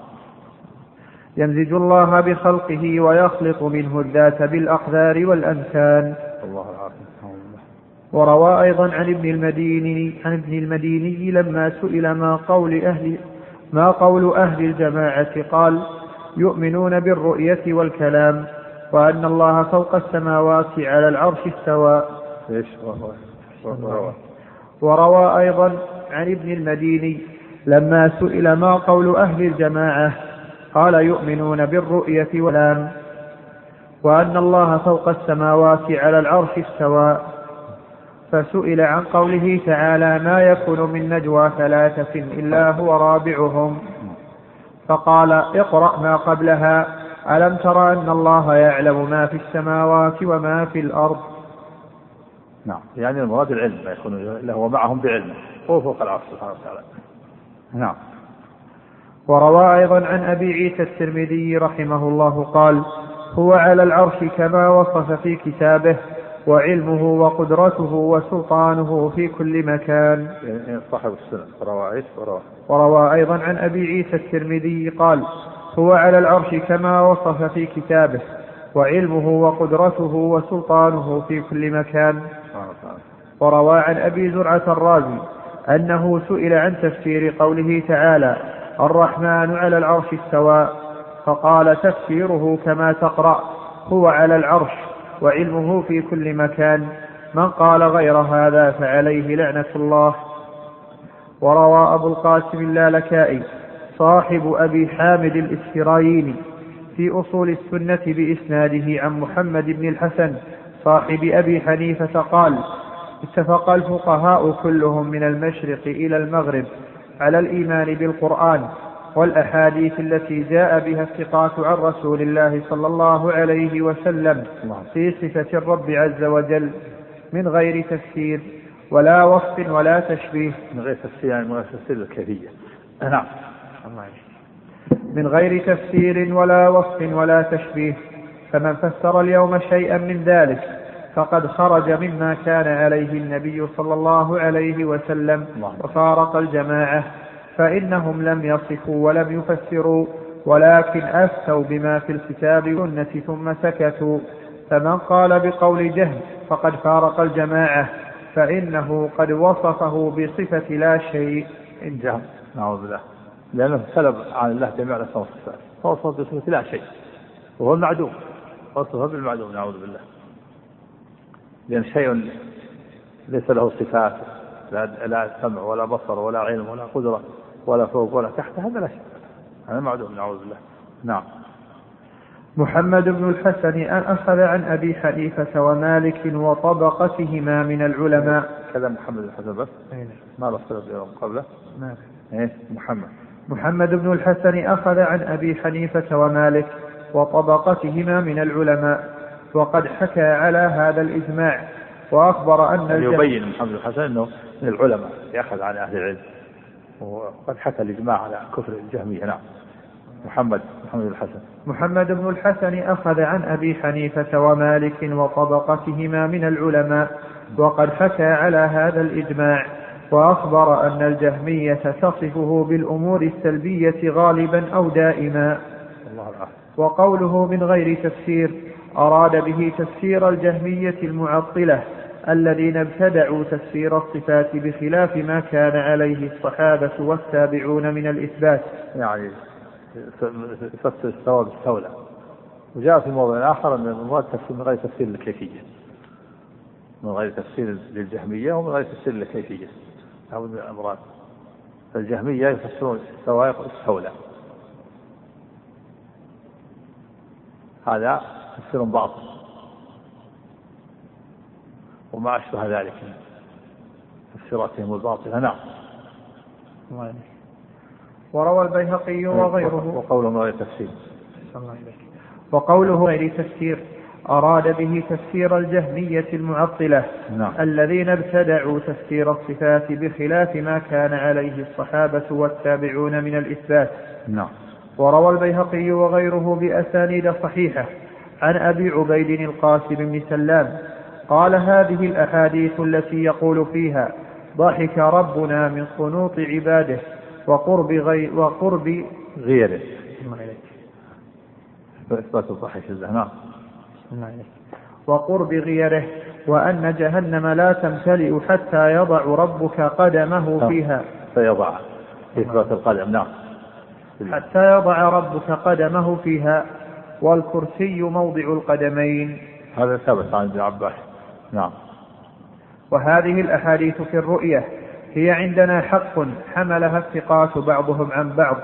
يمزج الله بخلقه ويخلق منه الذات بالأقدار والأمثال الله العافية. وروى أيضا عن ابن المديني عن ابن المديني لما سئل ما قول أهل ما قول أهل الجماعة؟ قال يؤمنون بالرؤية والكلام وأن الله فوق السماوات على العرش استوى. إيش؟ وروى أيضا عن ابن المديني لما سئل ما قول أهل الجماعة؟ قال يؤمنون بالرؤية والكلام وأن الله فوق السماوات على العرش استوى. فسئل عن قوله تعالى ما يكون من نجوى ثلاثة إلا هو رابعهم. فقال اقرأ ما قبلها. ألم تر أن الله يعلم ما في السماوات وما في الأرض؟ نعم يعني المراد العلم ما يكون له معهم بعلمه. هو فوق العرش سبحانه وتعالى. نعم. وروى أيضا عن أبي عيسى الترمذي رحمه الله قال هو على العرش كما وصف في كتابه وعلمه وقدرته وسلطانه في كل مكان. صاحب السنة وروى وروى أيضا عن أبي عيسى الترمذي قال هو على العرش كما وصف في كتابه وعلمه وقدرته وسلطانه في كل مكان. وروى عن أبي زرعة الرازي أنه سئل عن تفسير قوله تعالى الرحمن على العرش استوى. فقال تفسيره كما تقرأ هو على العرش. وعلمه في كل مكان. من قال غير هذا فعليه لعنة الله. وروى أبو القاسم اللالكائي صاحب أبي حامد الإسفرايني في أصول السنة بإسناده عن محمد بن الحسن صاحب أبي حنيفة قال اتفق الفقهاء كلهم من المشرق إلى المغرب على الإيمان بالقرآن والأحاديث التي جاء بها الثقات عن رسول الله صلى الله عليه وسلم في صفة الرب عز وجل من غير تفسير ولا وصف ولا تشبيه. من غير تفسير يعني من غير تفسير الكيفية. نعم. من غير تفسير ولا وصف ولا تشبيه. فمن فسر اليوم شيئا من ذلك فقد خرج مما كان عليه النبي صلى الله عليه وسلم وفارق الجماعة. فإنهم لم يصفوا ولم يفسروا ولكن أفتوا بما في الكتاب والسنة ثم سكتوا. فمن قال بقول جهل فقد فارق الجماعة فإنه قد وصفه بصفة لا شيء. إن جهل نعوذ بالله. لأنه سلب عن الله جميع الأسماء والصفات. فوصف بصفة لا شيء وهو المعدوم. وصفه بالمعدوم نعوذ بالله. لأن شيء ليس له صفات لا لا سمع ولا بصر ولا علم ولا قدرة. ولا فوق ولا تحت هذا لا شيء هذا معدوم نعوذ بالله. نعم. محمد بن الحسن أخذ عن أبي حنيفة ومالك وطبقتهما من العلماء. كذا محمد بن الحسن بس. نعم. ما بصر يوم قبله. ما إيه محمد. محمد بن الحسن أخذ عن أبي حنيفة ومالك وطبقتهما من العلماء. وقد حكى على هذا الإجماع. وأخبر أن يعني يبين محمد بن الحسن أنه من العلماء يأخذ عن أهل العلم. وقد حكى الإجماع على كفر الجهمية نعم. محمد محمد بن الحسن. محمد بن الحسن أخذ عن أبي حنيفة ومالك وطبقتهما من العلماء وقد حكى على هذا الإجماع وأخبر أن الجهمية تصفه بالأمور السلبية غالبا أو دائما. وقوله من غير تفسير أراد به تفسير الجهمية المعطلة الذين ابتدعوا تفسير الصفات بخلاف ما كان عليه الصحابة والتابعون من الإثبات. يعني يفسر الثواب بالثولة وجاء في موضع آخر أن المراد تفسير من غير تفسير للكيفية. من غير تفسير للجهمية ومن غير تفسير للكيفية. هذا من الأمراد الجهمية يفسرون السوائق بالثولة هذا تفسير باطل. وما أشبه ذلك. من تفسيراتهم الباطلة نعم. وروى البيهقي وغيره. وقوله غير تفسير. وقوله غير تفسير أراد به تفسير الجهمية المعطلة. نعم. الذين ابتدعوا تفسير الصفات بخلاف ما كان عليه الصحابة والتابعون من الإثبات. نعم. وروى البيهقي وغيره بأسانيد صحيحة. عن أبي عبيد القاسم بن سلام قال هذه الأحاديث التي يقول فيها ضحك ربنا من قنوط عباده وقرب غي وقرب غيره. إثبات الضحك نعم. وقرب غيره وأن جهنم لا تمتلئ حتى يضع ربك قدمه نعم. فيها. فيضع. إثبات القدم نعم. حتى يضع ربك قدمه فيها. والكرسي موضع القدمين. هذا ثبت عن ابن عباس. نعم. وهذه الأحاديث في الرؤية هي عندنا حق حملها الثقات بعضهم عن بعض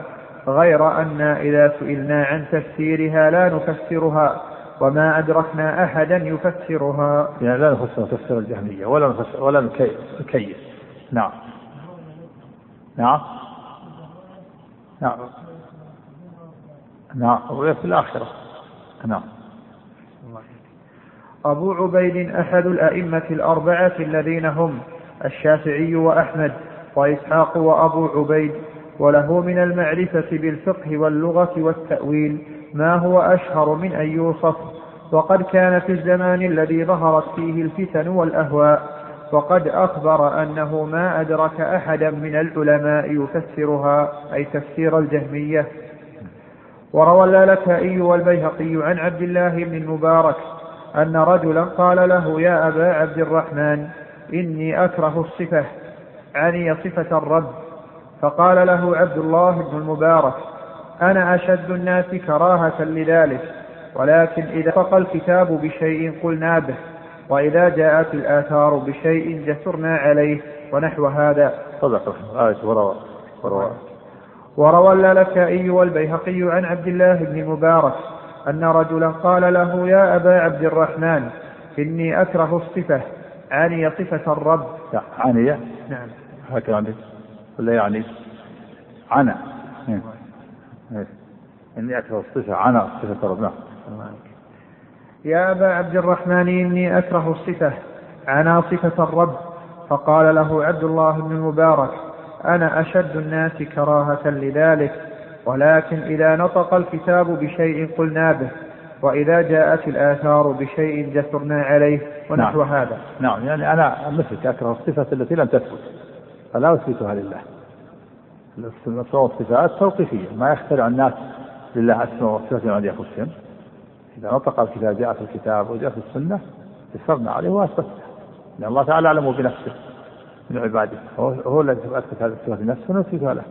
غير أن إذا سئلنا عن تفسيرها لا نفسرها وما أدركنا أحدا يفسرها. يعني لا نفسر تفسير الجهمية ولا نفسر ولا نكيف نعم. نعم. نعم. نعم. في الآخرة. نعم. أبو عبيد أحد الأئمة الأربعة الذين هم الشافعي وأحمد وإسحاق وأبو عبيد وله من المعرفة بالفقه واللغة والتأويل ما هو أشهر من أن يوصف وقد كان في الزمان الذي ظهرت فيه الفتن والأهواء وقد أخبر أنه ما أدرك أحدا من العلماء يفسرها أي تفسير الجهمية. وروى اللالكائي والبيهقي عن عبد الله بن المبارك أن رجلا قال له يا أبا عبد الرحمن إني أكره الصفة عني صفة الرب. فقال له عبد الله بن المبارك أنا أشد الناس كراهة لذلك ولكن إذا فق الكتاب بشيء قلنا به وإذا جاءت الآثار بشيء جسرنا عليه ونحو هذا. صدق. آية وروى. وروى. وروى اللالكائي والبيهقي عن عبد الله بن مبارك أن رجلا قال له يا أبا عبد الرحمن إني أكره الصفة عني صفة الرب. عني نعم. هكذا عندك ولا يعني؟ عنا إيه. إيه. إني أكره الصفة عنا صفة الرب. نعم. يا أبا عبد الرحمن إني أكره الصفة عنا صفة الرب. فقال له عبد الله بن المبارك أنا أشد الناس كراهة لذلك. ولكن إذا نطق الكتاب بشيء قلنا به وإذا جاءت الآثار بشيء جسرنا عليه ونحو نعم. هذا. نعم يعني أنا مثلك أكره الصفة التي لم تثبت. فلا أثبتها لله. الأسماء والصفات توقيفية ما يخترع الناس لله أسماء وصفات عند أنفسهم إذا نطق الكتاب جاء في الكتاب وجاء في السنة يسرنا عليه وأثبتها لأن الله تعالى أعلم بنفسه من عباده. هو, هو الذي أثبت هذه الصفة لنفسه ونثبتها له.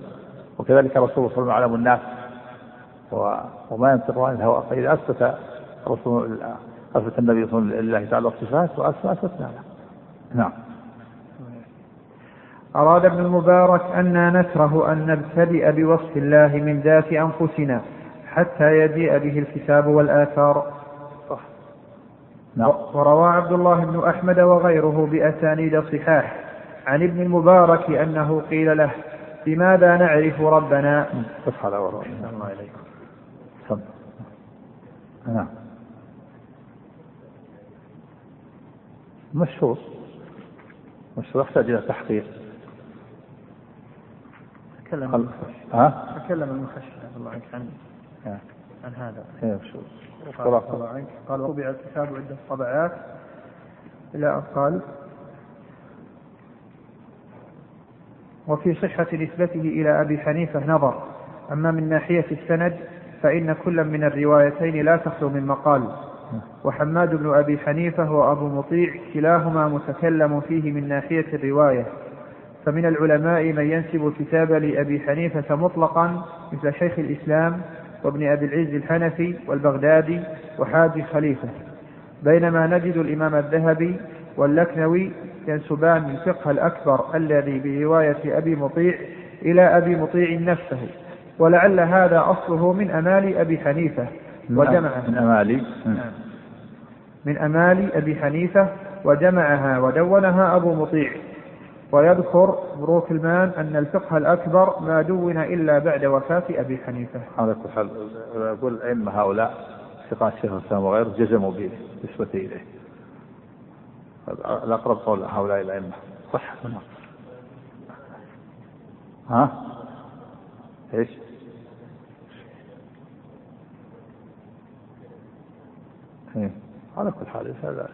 وكذلك الرسول صلى الله عليه وسلم الناس وما ينطق عن الهوى. فإذا أثبت الرسول أثبت النبي صلى الله عليه وسلم لله تعالى الصفات وأثبتنا له. نعم. أراد ابن المبارك أننا نكره أن نبتدئ بوصف الله من ذات أنفسنا حتى يجيء به الكتاب والآثار. نعم. وروى عبد الله بن أحمد وغيره بأسانيد صحاح عن ابن المبارك أنه قيل له بماذا نعرف ربنا؟ اصحى الله إليكم نعم. مشهور مشهور يحتاج إلى تحقيق. تكلم ها؟ تكلم المخشى الله عنك عن عن هذا. إيه مشهور الله عنك قال طبع الكتاب عدة طبعات إلى أن قال وفي صحة نسبته إلى أبي حنيفة نظر. أما من ناحية السند فإن كل من الروايتين لا تخلو من مقال. وحماد بن أبي حنيفة وأبو مطيع كلاهما متكلم فيه من ناحية الرواية. فمن العلماء من ينسب الكتاب لأبي حنيفة مطلقا مثل شيخ الإسلام وابن أبي العز الحنفي والبغدادي وحاجي خليفة. بينما نجد الإمام الذهبي واللكنوي ينسبان الفقه الأكبر الذي برواية أبي مطيع إلى أبي مطيع نفسه ولعل هذا أصله من أمال أبي حنيفة وجمعها. من أمالي نعم. من أمال أبي حنيفة وجمعها ودونها أبو مطيع. ويذكر بروك المان أن الفقه الأكبر ما دون إلا بعد وفاة أبي حنيفة. على كل حال يقول أئمة هؤلاء ثقات الشيخ الإسلام وغيره جزموا به نسبة إليه. الأقرب قول هؤلاء الأئمة. صح. ها؟ إيش؟ إيه؟ على كل حال هذا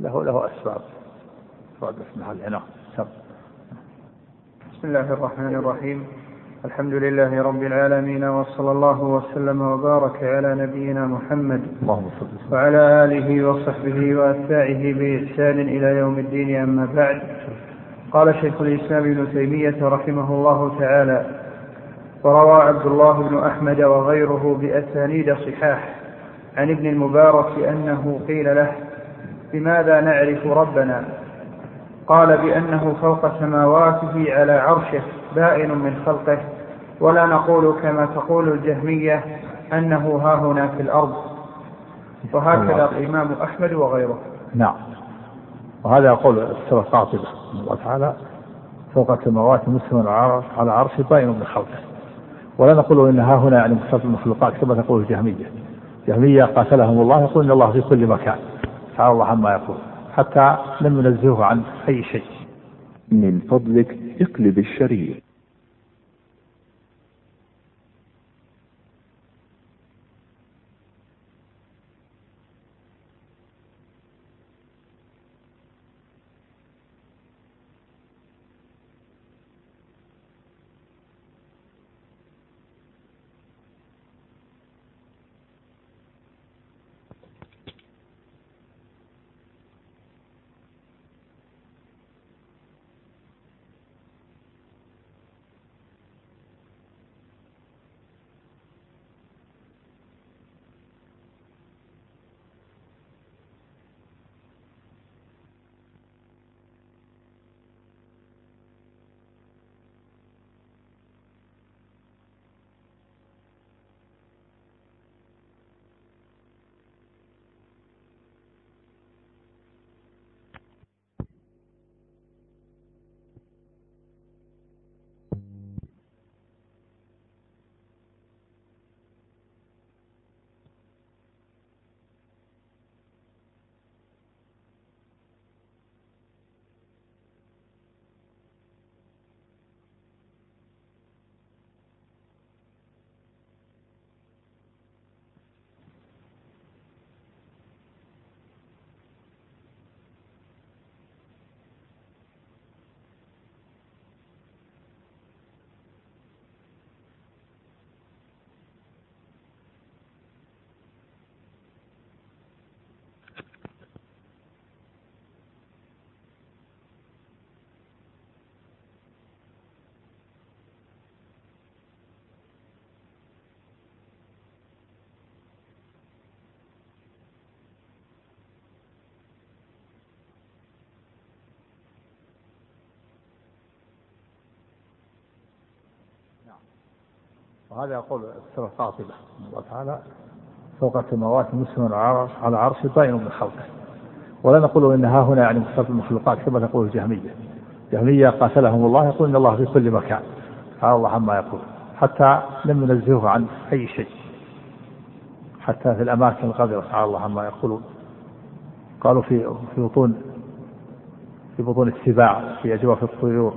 له له أسباب. أسباب في محل هنا بسم الله الرحمن الرحيم. الحمد لله رب العالمين وصلى الله وسلم وبارك على نبينا محمد وعلى آله وصحبه وأتباعه بإحسان إلى يوم الدين أما بعد. قال شيخ الإسلام ابن تيمية رحمه الله تعالى وروى عبد الله بن أحمد وغيره بأسانيد صحاح عن ابن المبارك أنه قيل له بماذا نعرف ربنا؟ قال بأنه فوق سماواته على عرشه. بائن من خلقه ولا نقول كما تقول الجهمية أنه ها هنا في الأرض. وهكذا الإمام أحمد وغيره. نعم. وهذا يقول السورة قاطبة الله تعالى فوق السماوات مسلم على عرش بائن من خلقه. ولا نقول إن ها هنا يعني مختص المخلوقات كما تقول الجهمية. الجهميه قاتلهم الله يقول إن الله في كل مكان. تعالى الله عما يقول. حتى لم ننزهه عن أي شيء. من فضلك اقلب الشريط. وهذا يقول السورة قاطبة الله تعالى فوق السماوات مسلم على عرش بائن من خلقه. ولا نقول إن ها هنا يعني مختص المخلوقات كما تقول الجهمية. الجهمية قاتلهم الله يقول إن الله في كل مكان. تعالى الله عما يقول. حتى لم ينزهه عن أي شيء. حتى في الأماكن القذره تعالى الله عما يقولون. قالوا في في بطون في بطون السباع في أجواف الطيور.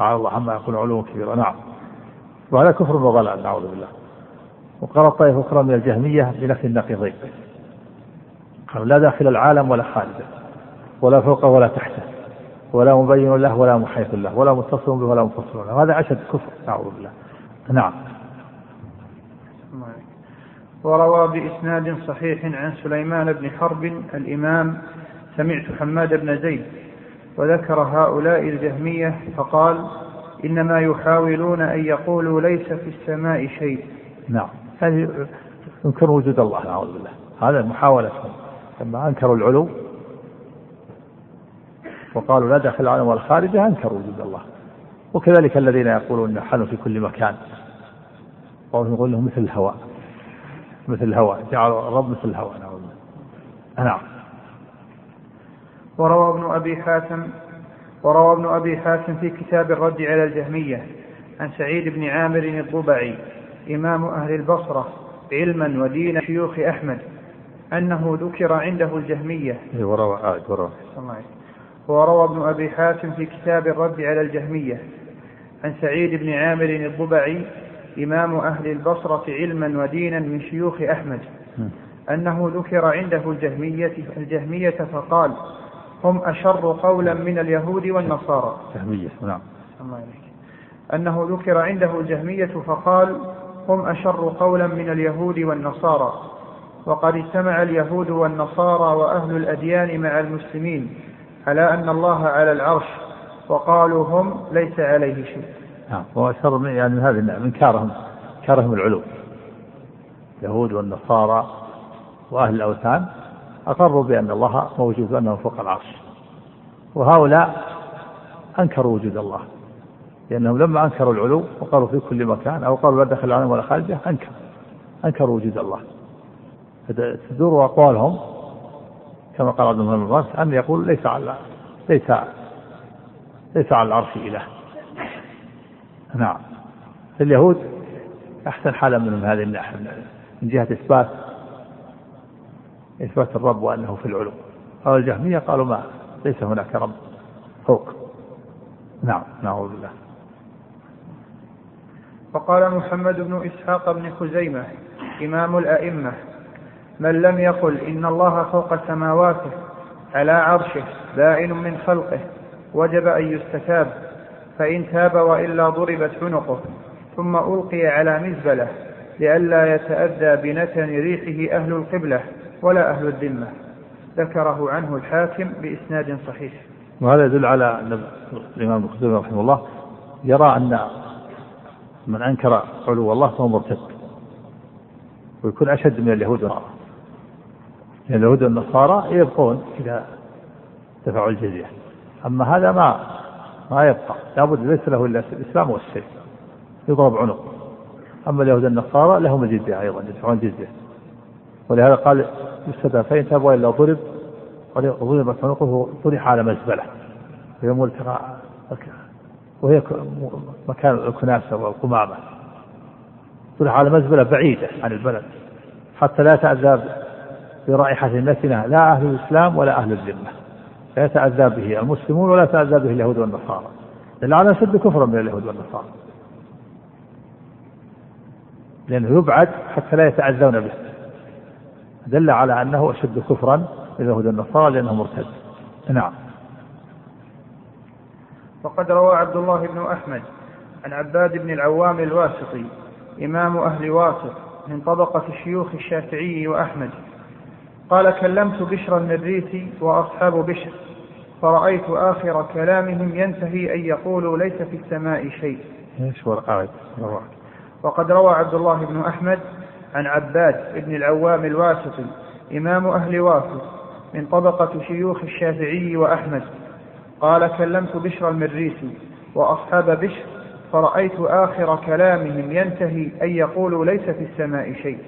تعالى الله عما يقول علوا كبيرا نعم. وهذا كفر وضلال نعوذ بالله. وقال طائفة أخرى من الجهمية بنفي النقيضين قالوا لا داخل العالم ولا خارجه ولا فوقه ولا تحته ولا مبين له ولا محيط له ولا متصل به ولا منفصل له. هذا أشد كفر نعوذ بالله. نعم. وروى بإسناد صحيح عن سليمان بن حرب الإمام سمعت حماد بن زيد وذكر هؤلاء الجهمية فقال إنما يحاولون أن يقولوا ليس في السماء شيء. نعم. هذه ينكر وجود الله نعوذ بالله. هذا محاولة. لما أنكروا العلو وقالوا لا داخل العالم ولا خارجه أنكروا وجود الله. وكذلك الذين يقولون نحن في كل مكان. قول يقول له مثل الهواء. مثل الهواء. جعل الرب مثل الهواء نعم. وروى ابن أبي حاتم وروى ابن أبي حاتم في كتاب الرد على الجهمية عن سعيد بن عامر الضبعي إمام أهل البصرة علما ودين شيوخ أحمد أنه ذكر عنده الجهمية. إيه، وروى آه وروى. وروى ابن أبي حاتم في كتاب الرد على الجهمية عن سعيد بن عامر الضبعي إمام أهل البصرة علما ودينا من شيوخ أحمد. أنه ذكر عنده الجهمية الجهمية فقال هم أشر قولا من اليهود والنصارى. جهمية نعم. أنه ذكر عنده الجهمية فقال هم أشر قولا من اليهود والنصارى. وقد اجتمع اليهود والنصارى وأهل الأديان مع المسلمين على أن الله على العرش. وقالوا هم ليس عليه شيء. نعم وأشر من يعني من هذه من كارهم كارهم العلو. اليهود والنصارى وأهل الأوثان أقروا بأن الله موجود وأنه فوق العرش. وهؤلاء أنكروا وجود الله. لأنهم لما أنكروا العلو وقالوا في كل مكان أو قالوا لا دخل العالم ولا خارجه أنكر. أنكروا وجود الله. تدور أقوالهم كما قال عبد الله بن أن يقول ليس على ليس ليس على العرش إله. نعم. اليهود أحسن حالة منهم هذه الناحية من جهة إثبات إثبات الرب وأنه في العلو. أو الجهمية قالوا ما ليس هناك رب فوق. نعم نعوذ بالله. وقال محمد بن إسحاق بن خزيمة إمام الأئمة من لم يقل إن الله فوق سماواته على عرشه بائن من خلقه وجب أن يستتاب فإن تاب وإلا ضربت عنقه ثم ألقي على مزبلة لئلا يتأذى بنتن ريحه أهل القبلة ولا أهل الذمة. ذكره عنه الحاكم بإسناد صحيح. وهذا يدل على أن الإمام ابن رحمه الله يرى أن من أنكر علو الله فهو مرتد. ويكون أشد من اليهود والنصارى. لأن اليهود والنصارى يبقون إذا دفعوا الجزية. أما هذا ما ما يبقى. لابد ليس له إلا الإسلام والسيف يضرب عنق أما اليهود والنصارى لهم الجزية أيضا يدفعون الجزية ولهذا قال يستدعى فإن تاب وإلا ضرب ضربت عنقه طرح على مزبلة وهي ملتقى وهي مكان الكناسة والقمامة. طرح على مزبلة بعيدة عن البلد حتى لا تأذى برائحة نتنة لا أهل الإسلام ولا أهل الذمة. لا يتأذى به المسلمون ولا يتأذى به اليهود والنصارى. لأن على شد كفرا من اليهود والنصارى. لأنه يبعد حتى لا يتأذون به. دل على أنه أشد كفرا من اليهود والنصارى لأنه مرتد. نعم. وقد روى عبد الله بن أحمد عن عباد بن العوام الواسطي إمام أهل واسط من طبقة شيوخ الشافعي وأحمد. قال كلمت بشر المريسي وأصحاب بشر فرأيت آخر كلامهم ينتهي أن يقولوا ليس في السماء شيء. إيش وقد روى عبد الله بن أحمد عن عباد بن العوام الواسطي إمام أهل واسط من طبقة شيوخ الشافعي وأحمد. قال كلمت بشر المريسي وأصحاب بشر فرأيت آخر كلامهم ينتهي أن يقولوا ليس في السماء شيء.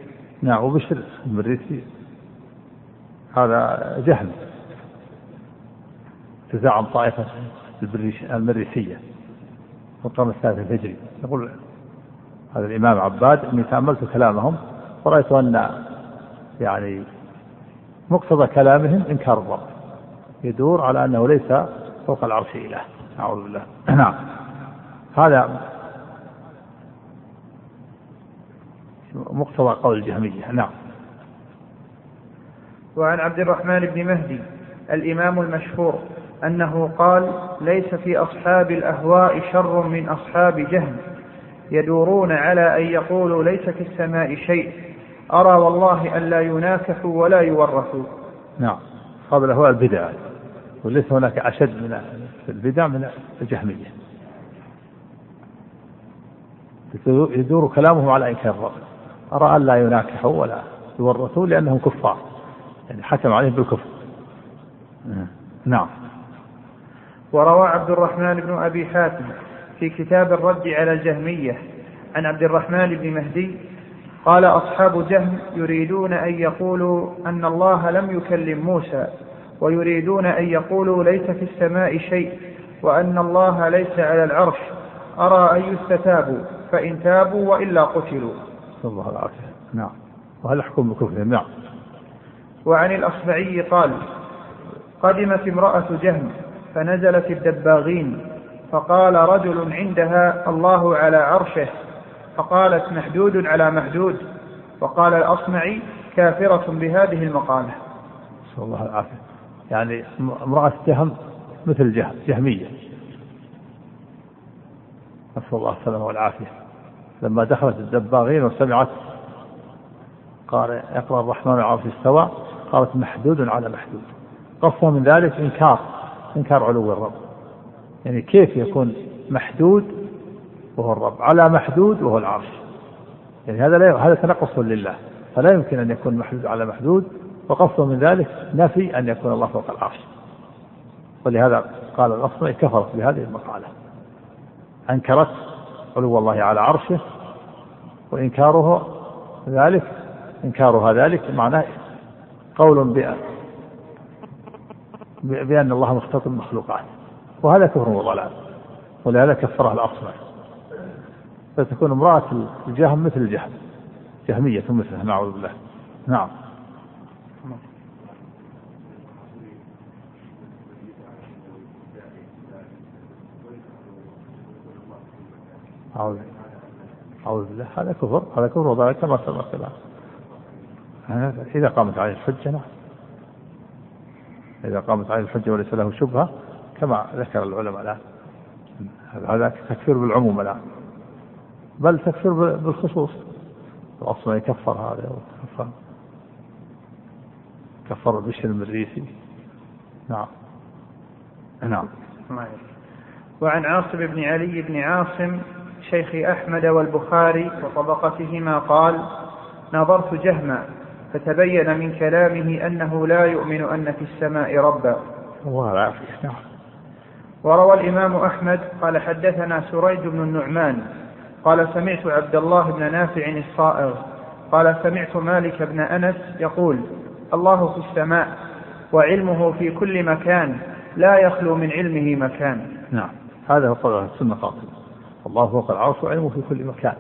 نعم وبشر المريسي هذا جهل تزعم طائفة المريسية. في القرن الثالث الهجري يقول هذا الإمام عباد إني تأملت كلامهم ورأيت أن يعني مقتضى كلامهم إنكار الرب يدور على أنه ليس فوق العرش إله. أعوذ بالله. *clears throat* نعم. هذا مقتضى قول الجهمية. نعم. وعن عبد الرحمن بن مهدي الإمام المشهور أنه قال ليس في أصحاب الأهواء شر من أصحاب جهل. يدورون على أن يقولوا ليس في السماء شيء. أرى والله أن لا يناكحوا ولا يورثوا نعم. أصحاب الأهواء البدع. وليس هناك أشد من البدع من الجهمية. يدور كلامهم على إنكار الرب أرى أن لا يناكحوا ولا يورثوا لأنهم كفار. يعني حكم عليهم بالكفر. نعم. وروى عبد الرحمن بن أبي حاتم في كتاب الرد على الجهمية عن عبد الرحمن بن مهدي قال أصحاب جهم يريدون أن يقولوا أن الله لم يكلم موسى ويريدون أن يقولوا ليس في السماء شيء وأن الله ليس على العرش. أرى أن يستتابوا فإن تابوا وإلا قتلوا. الله العافية. نعم. وهل حكم بكفرهم نعم. وعن الأصبعي قال قدمت امرأة جهم فنزلت الدباغين فقال رجل عندها الله على عرشه. فقالت محدود على محدود وقال الأصمعي كافرة بهذه المقالة. نسأل الله العافية. يعني امرأة جهم مثل جهم جهمية. نسأل الله السلامة والعافية. لما دخلت الدباغين وسمعت قال يقرأ الرحمن على استوى قالت محدود على محدود. قصة من ذلك إنكار إنكار علو الرب. يعني كيف يكون محدود وهو الرب على محدود وهو العرش. يعني هذا لا هذا تنقص لله. فلا يمكن أن يكون محدود على محدود وقصد من ذلك نفي أن يكون الله فوق العرش. ولهذا قال الأصمعي كفرت بهذه المقالة. أنكرت علو الله على عرشه وإنكاره ذلك إنكارها ذلك معناه قول بأن بأن الله مختلط بالمخلوقات وهذا كفر وضلال. ولهذا كفرها الأصمعي فتكون امرأة الجهم مثل الجهم. جهمية مثلها نعوذ بالله. نعم. أعوذ أعوذ بالله. هذا كفر هذا كفر وضلال كما سبق إذا قامت عليه الحجة نعم. إذا قامت عليه الحجة وليس له شبهة كما ذكر العلماء الآن هذا تكفير بالعموم الآن. بل تكفير بالخصوص. الأصل يكفر هذا وكفر كفر بشر المريسي نعم. نعم. وعن عاصم بن علي بن عاصم شيخ أحمد والبخاري وطبقتهما قال نظرت جهما فتبين من كلامه أنه لا يؤمن أن في السماء ربا. الله العافية نعم. وروى الإمام أحمد قال حدثنا سريج بن النعمان قال سمعت عبد الله بن نافع الصائغ. قال سمعت مالك بن أنس يقول الله في السماء وعلمه في كل مكان لا يخلو من علمه مكان. نعم هذا هو قول السنة قاصد الله فوق العرش وعلمه في كل مكان.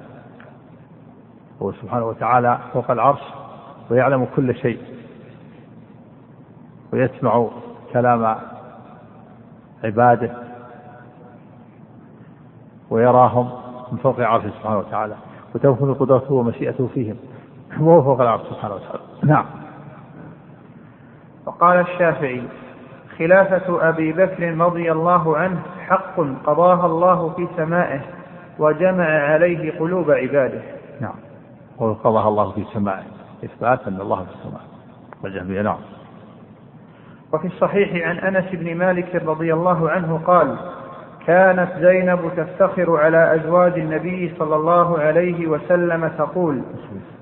هو سبحانه وتعالى فوق العرش ويعلم كل شيء. ويسمع كلام عباده. ويراهم. من فوق عرشه سبحانه وتعالى وتنفذ قدرته ومشيئته فيهم. وهو فوق العرش سبحانه وتعالى. نعم. وقال الشافعي خلافة أبي بكر رضي الله عنه حق قضاها الله في سمائه وجمع عليه قلوب عباده. نعم. وقضاها الله في سمائه إثبات أن الله في السماء والجهمية نعم. وفي الصحيح عن أنس بن مالك رضي الله عنه قال كانت زينب تفتخر على أزواج النبي صلى الله عليه وسلم تقول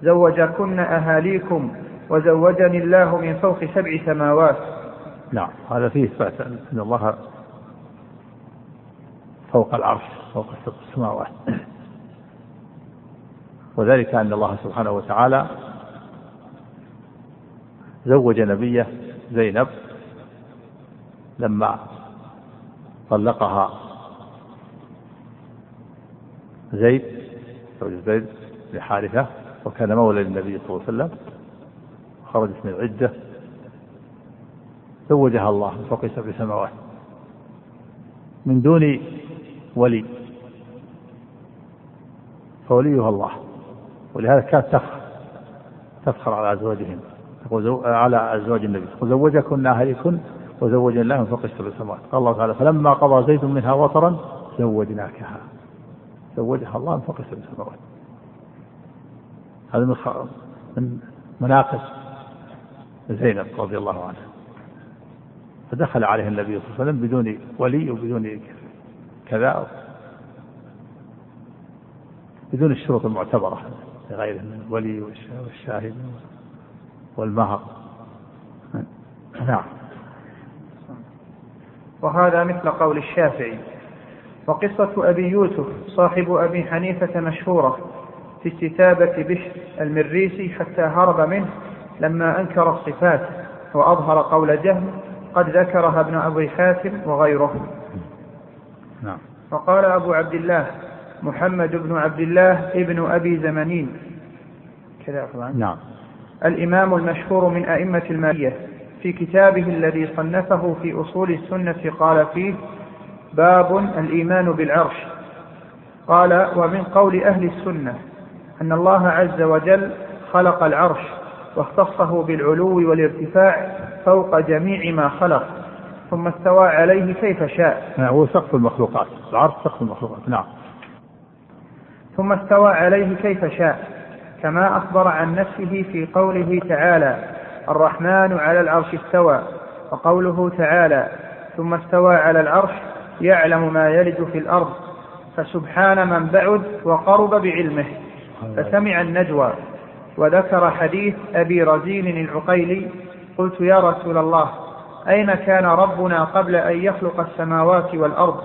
زوجكن أهاليكم وزوجني الله من فوق سبع سماوات. نعم هذا فيه إثبات أن الله فوق العرش فوق السماوات وذلك أن الله سبحانه وتعالى زوج نبيه زينب لما طلقها زيد زوج زيد لحارثة وكان مولى للنبي صلى الله عليه وسلم. خرجت من العدة زوجها الله من فوق سبع سماوات. من دون ولي. فوليها الله. ولهذا كانت تفخر تفخر على أزواجهم على أزواج النبي. وزوجكن أهلكن وزوجنا الله من فوق سبع سماوات قال الله تعالى فلما قضى زيد منها وطرا زوجناكها. زوجها الله من فوق سبع سماوات. هذا من من مناقب زينب رضي الله عنها. فدخل عليها النبي صلى الله عليه وسلم بدون ولي وبدون كذا بدون الشروط المعتبرة لغيره من الولي والشاهد والمهر. نعم. وهذا مثل قول الشافعي. وقصة أبي يوسف صاحب أبي حنيفة مشهورة في استتابة بشر المريسي حتى هرب منه لما أنكر الصفات وأظهر قول جهم قد ذكرها ابن أبي حاتم وغيره. نعم. وقال أبو عبد الله محمد بن عبد الله ابن أبي زمنين. كذا نعم. الإمام المشهور من أئمة المالية في كتابه الذي صنفه في أصول السنة قال فيه باب الإيمان بالعرش. قال ومن قول أهل السنة أن الله عز وجل خلق العرش واختصه بالعلو والارتفاع فوق جميع ما خلق ثم استوى عليه كيف شاء. نعم هو سقف المخلوقات. العرش سقف المخلوقات. نعم. ثم استوى عليه كيف شاء كما أخبر عن نفسه في قوله تعالى الرحمن على العرش استوى وقوله تعالى ثم استوى على العرش يعلم ما يلج في الأرض فسبحان من بعد وقرب بعلمه. فسمع النجوى. وذكر حديث أبي رزين العقيلي قلت يا رسول الله أين كان ربنا قبل أن يخلق السماوات والأرض؟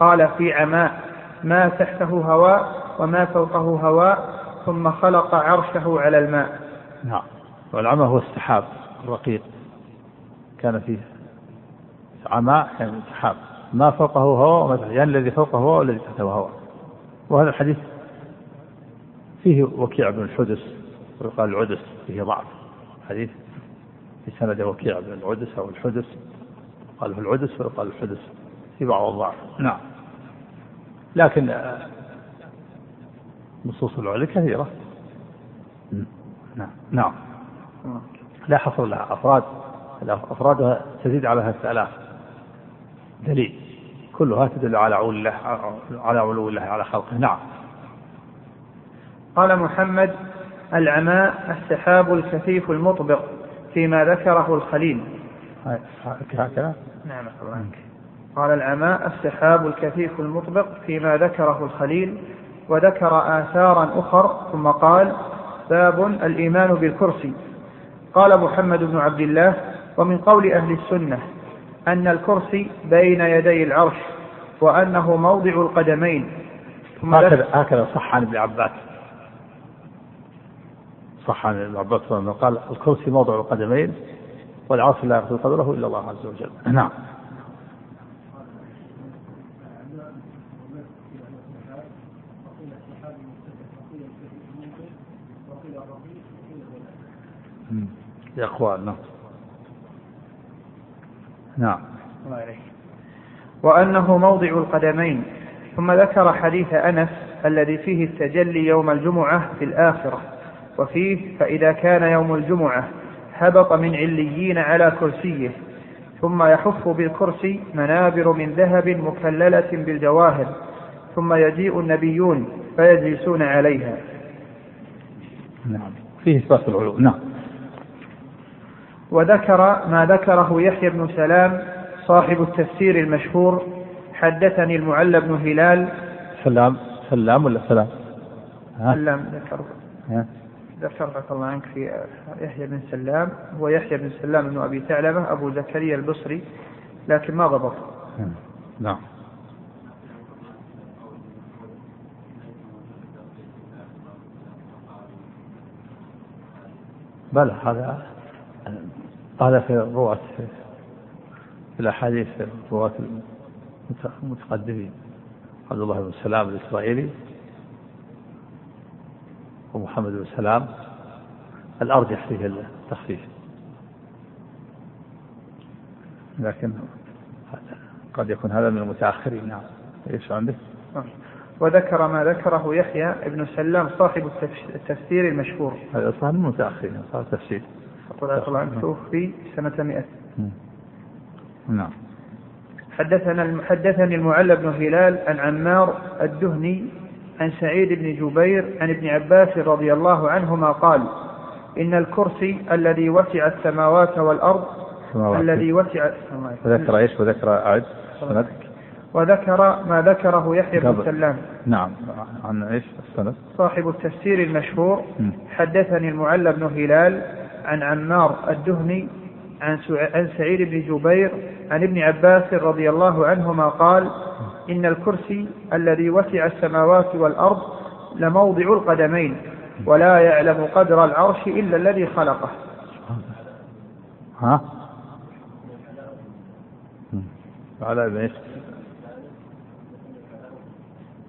قال في عماء ما تحته هواء وما فوقه هواء ثم خلق عرشه على الماء. نعم. والعمى هو السحاب الرقيق. كان فيه عماء يعني سحاب. ما فوقه هواء وما يعني الذي فوقه هواء والذي تحته هواء وهذا الحديث فيه وكيع بن الحدث ويقال العدس فيه ضعف. حديث في سند وكيع بن العدس أو الحدث قال في العدس ويقال الحدث في بعض الضعف. نعم. لكن نصوص العلي كثيرة. نعم. نعم. لا حصر لها. أفراد أفرادها تزيد على ثلاثة آلاف دليل. كلها تدل على علو الله على علو الله على خلقه. نعم. قال محمد العماء السحاب الكثيف المطبق فيما ذكره الخليل. هكذا؟ نعم الله قال العماء السحاب الكثيف المطبق فيما ذكره الخليل وذكر آثارا أخر ثم قال باب الإيمان بالكرسي. قال محمد بن عبد الله ومن قول أهل السنة أن الكرسي بين يدي العرش وأنه موضع القدمين. ثم هكذا هكذا صح عن ابن عباس. صح عن ابن عباس قال الكرسي موضع القدمين والعرش لا يقصد قدره إلا الله عز وجل. نعم. لأقوال نعم. نعم. الله عليك. وأنه موضع القدمين ثم ذكر حديث أنس الذي فيه التجلي يوم الجمعة في الآخرة وفيه فإذا كان يوم الجمعة هبط من عليين على كرسيه ثم يحف بالكرسي منابر من ذهب مكللة بالجواهر ثم يجيء النبيون فيجلسون عليها. نعم. فيه إثبات العلو. نعم. وذكر ما ذكره يحيى بن سلام صاحب التفسير المشهور حدثني المعلى بن هلال. سلام سلام ولا سلام؟ سلام ذكر ذكر عفى الله عنك في يحيى بن سلام هو يحيى بن سلام بن أبي ثعلبة أبو زكريا البصري لكن ما ضبط. نعم. بلى هذا هذا في رواة في الأحاديث في رواة المتقدمين عبد الله بن سلام الإسرائيلي ومحمد بن سلام الأرجح فيه التخفيف. لكن قد يكون هذا من المتأخرين. نعم. إيش عندك؟ وذكر ما ذكره يحيى ابن سلام صاحب التفسير المشهور. هذا صار من المتأخرين صار تفسير رضي الله عنه توفي سنة 100 نعم. حدثنا حدثني المعلى بن هلال عن عمار الدهني عن سعيد بن جبير عن ابن عباس رضي الله عنهما قال إن الكرسي الذي وسع السماوات والأرض سماوات. الذي وسع وذكر إيش؟ وذكر أعد. وذكر ما ذكره يحيى بن سلام. نعم. عن إيش؟ السند؟ صاحب التفسير المشهور. حدثني المعلى بن هلال عن عمار الدهني عن عن سعيد بن جبير عن ابن عباس رضي الله عنهما قال إن الكرسي الذي وسع السماوات والأرض لموضع القدمين ولا يعلم قدر العرش إلا الذي خلقه ها على إيش؟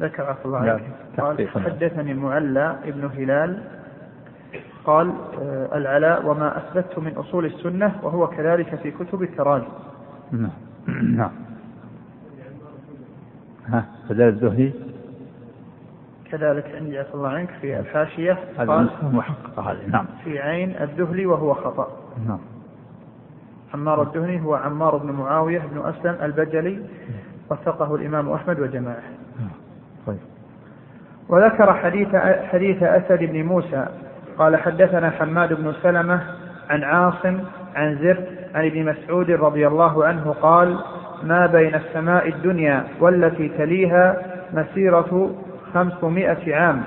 ذكر الله لا، عليك قال. حدثني المعلى ابن هلال قال آه، العلاء وما أثبته من أصول السنة وهو كذلك في كتب التراجم. نعم. *clears throat* نعم. ها فدار الزهري؟ كذلك عندي عفى الله عنك في الحاشية قال محققة هذه نعم. في عين الذهلي وهو خطأ. نعم. عمار الدهني هو عمار بن معاوية بن أسلم البجلي وثقه الإمام أحمد وجماعة. طيب. وذكر حديث حديث أسد بن موسى قال حدثنا حماد بن سلمة عن عاصم عن زر عن ابن مسعود رضي الله عنه قال ما بين السماء الدنيا والتي تليها مسيرة خمسمائة عام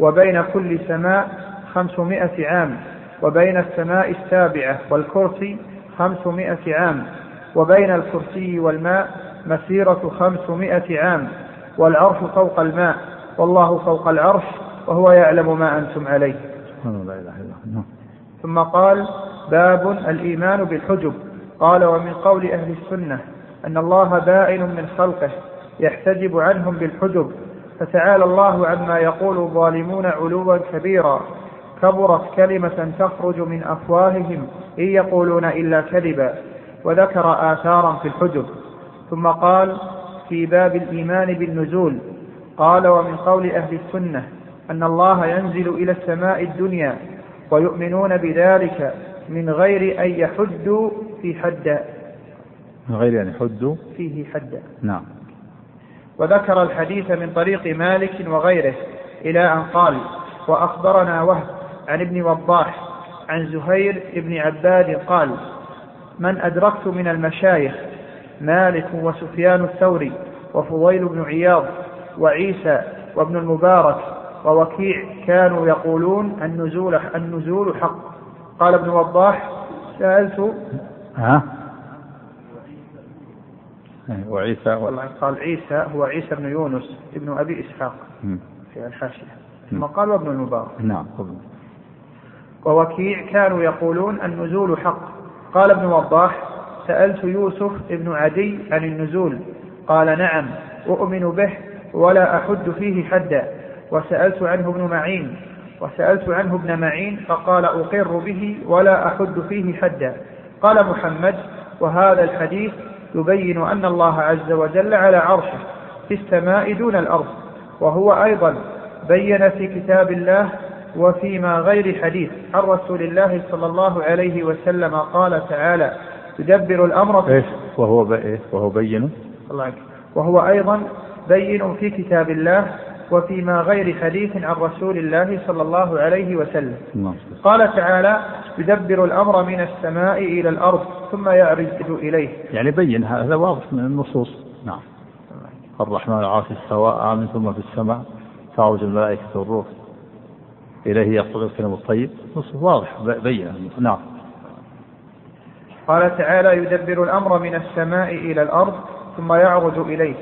وبين كل سماء خمسمائة عام وبين السماء السابعة والكرسي خمسمائة عام وبين الكرسي والماء مسيرة خمسمائة عام والعرش فوق الماء والله فوق العرش وهو يعلم ما أنتم عليه. سبحان الله لا إله إلا الله. نعم. ثم قال باب الإيمان بالحجب. قال ومن قول أهل السنة أن الله بائن من خلقه يحتجب عنهم بالحجب. فتعالى الله عما يقول الظالمون علوا كبيرا. كبرت كلمة تخرج من أفواههم إن يقولون إلا كذبا. وذكر آثارا في الحجب. ثم قال في باب الإيمان بالنزول. قال ومن قول أهل السنة أن الله ينزل إلى السماء الدنيا ويؤمنون بذلك من غير أن يحدوا في حد. من غير أن يحدوا فيه حدا نعم. وذكر الحديث من طريق مالك وغيره إلى أن قال وأخبرنا وهب عن ابن وضاح عن زهير بن عباد قال من أدركت من المشايخ مالك وسفيان الثوري وفضيل بن عياض وعيسى وابن المبارك ووكيع كانوا يقولون النزول النزول حق. قال ابن وضاح سألت ها؟ إيه، وعيسى. والله قال عيسى هو عيسى بن يونس ابن أبي إسحاق مم. في الحاشية. ثم قال وابن المبارك. نعم ووكيع كانوا يقولون النزول حق. قال ابن وضاح سألت يوسف ابن عدي عن النزول. قال نعم أؤمن به ولا أحد فيه حدا. وسألت عنه ابن معين وسألت عنه ابن معين فقال أقر به ولا أحد فيه حدا قال محمد وهذا الحديث يبين أن الله عز وجل على عرشه في السماء دون الأرض وهو أيضا بين في كتاب الله وفيما غير حديث عن رسول الله صلى الله عليه وسلم قال تعالى يدبر الأمر إيش وهو. إيه؟ وهو بين الله. وهو أيضا بين في كتاب الله وفيما غير حديث عن رسول الله صلى الله عليه وسلم. نعم. قال تعالى يدبر الأمر من السماء إلى الأرض ثم يعرج إليه. يعني بين هذا واضح من النصوص. نعم. الرحمن العرش استوى آمن ثم في السماء تعرج الملائكة والروح إليه يصعد الكلم الطيب. نصوص واضح بين. نعم. قال تعالى يدبر الأمر من السماء إلى الأرض ثم يعرج إليه.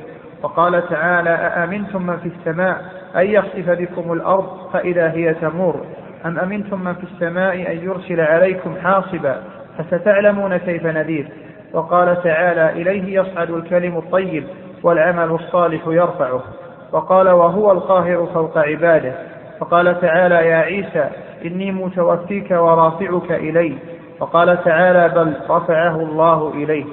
وقال تعالى أأمنتم من في السماء أن يخسف بكم الأرض فإذا هي تمور؟ أم أمنتم من في السماء أن يرسل عليكم حاصبا؟ فستعلمون كيف نذير؟ وقال تعالى إليه يصعد الكلم الطيب والعمل الصالح يرفعه. وقال وهو القاهر فوق عباده. وقال تعالى يا عيسى إني متوفيك ورافعك إلي. وقال تعالى بل رفعه الله إليه.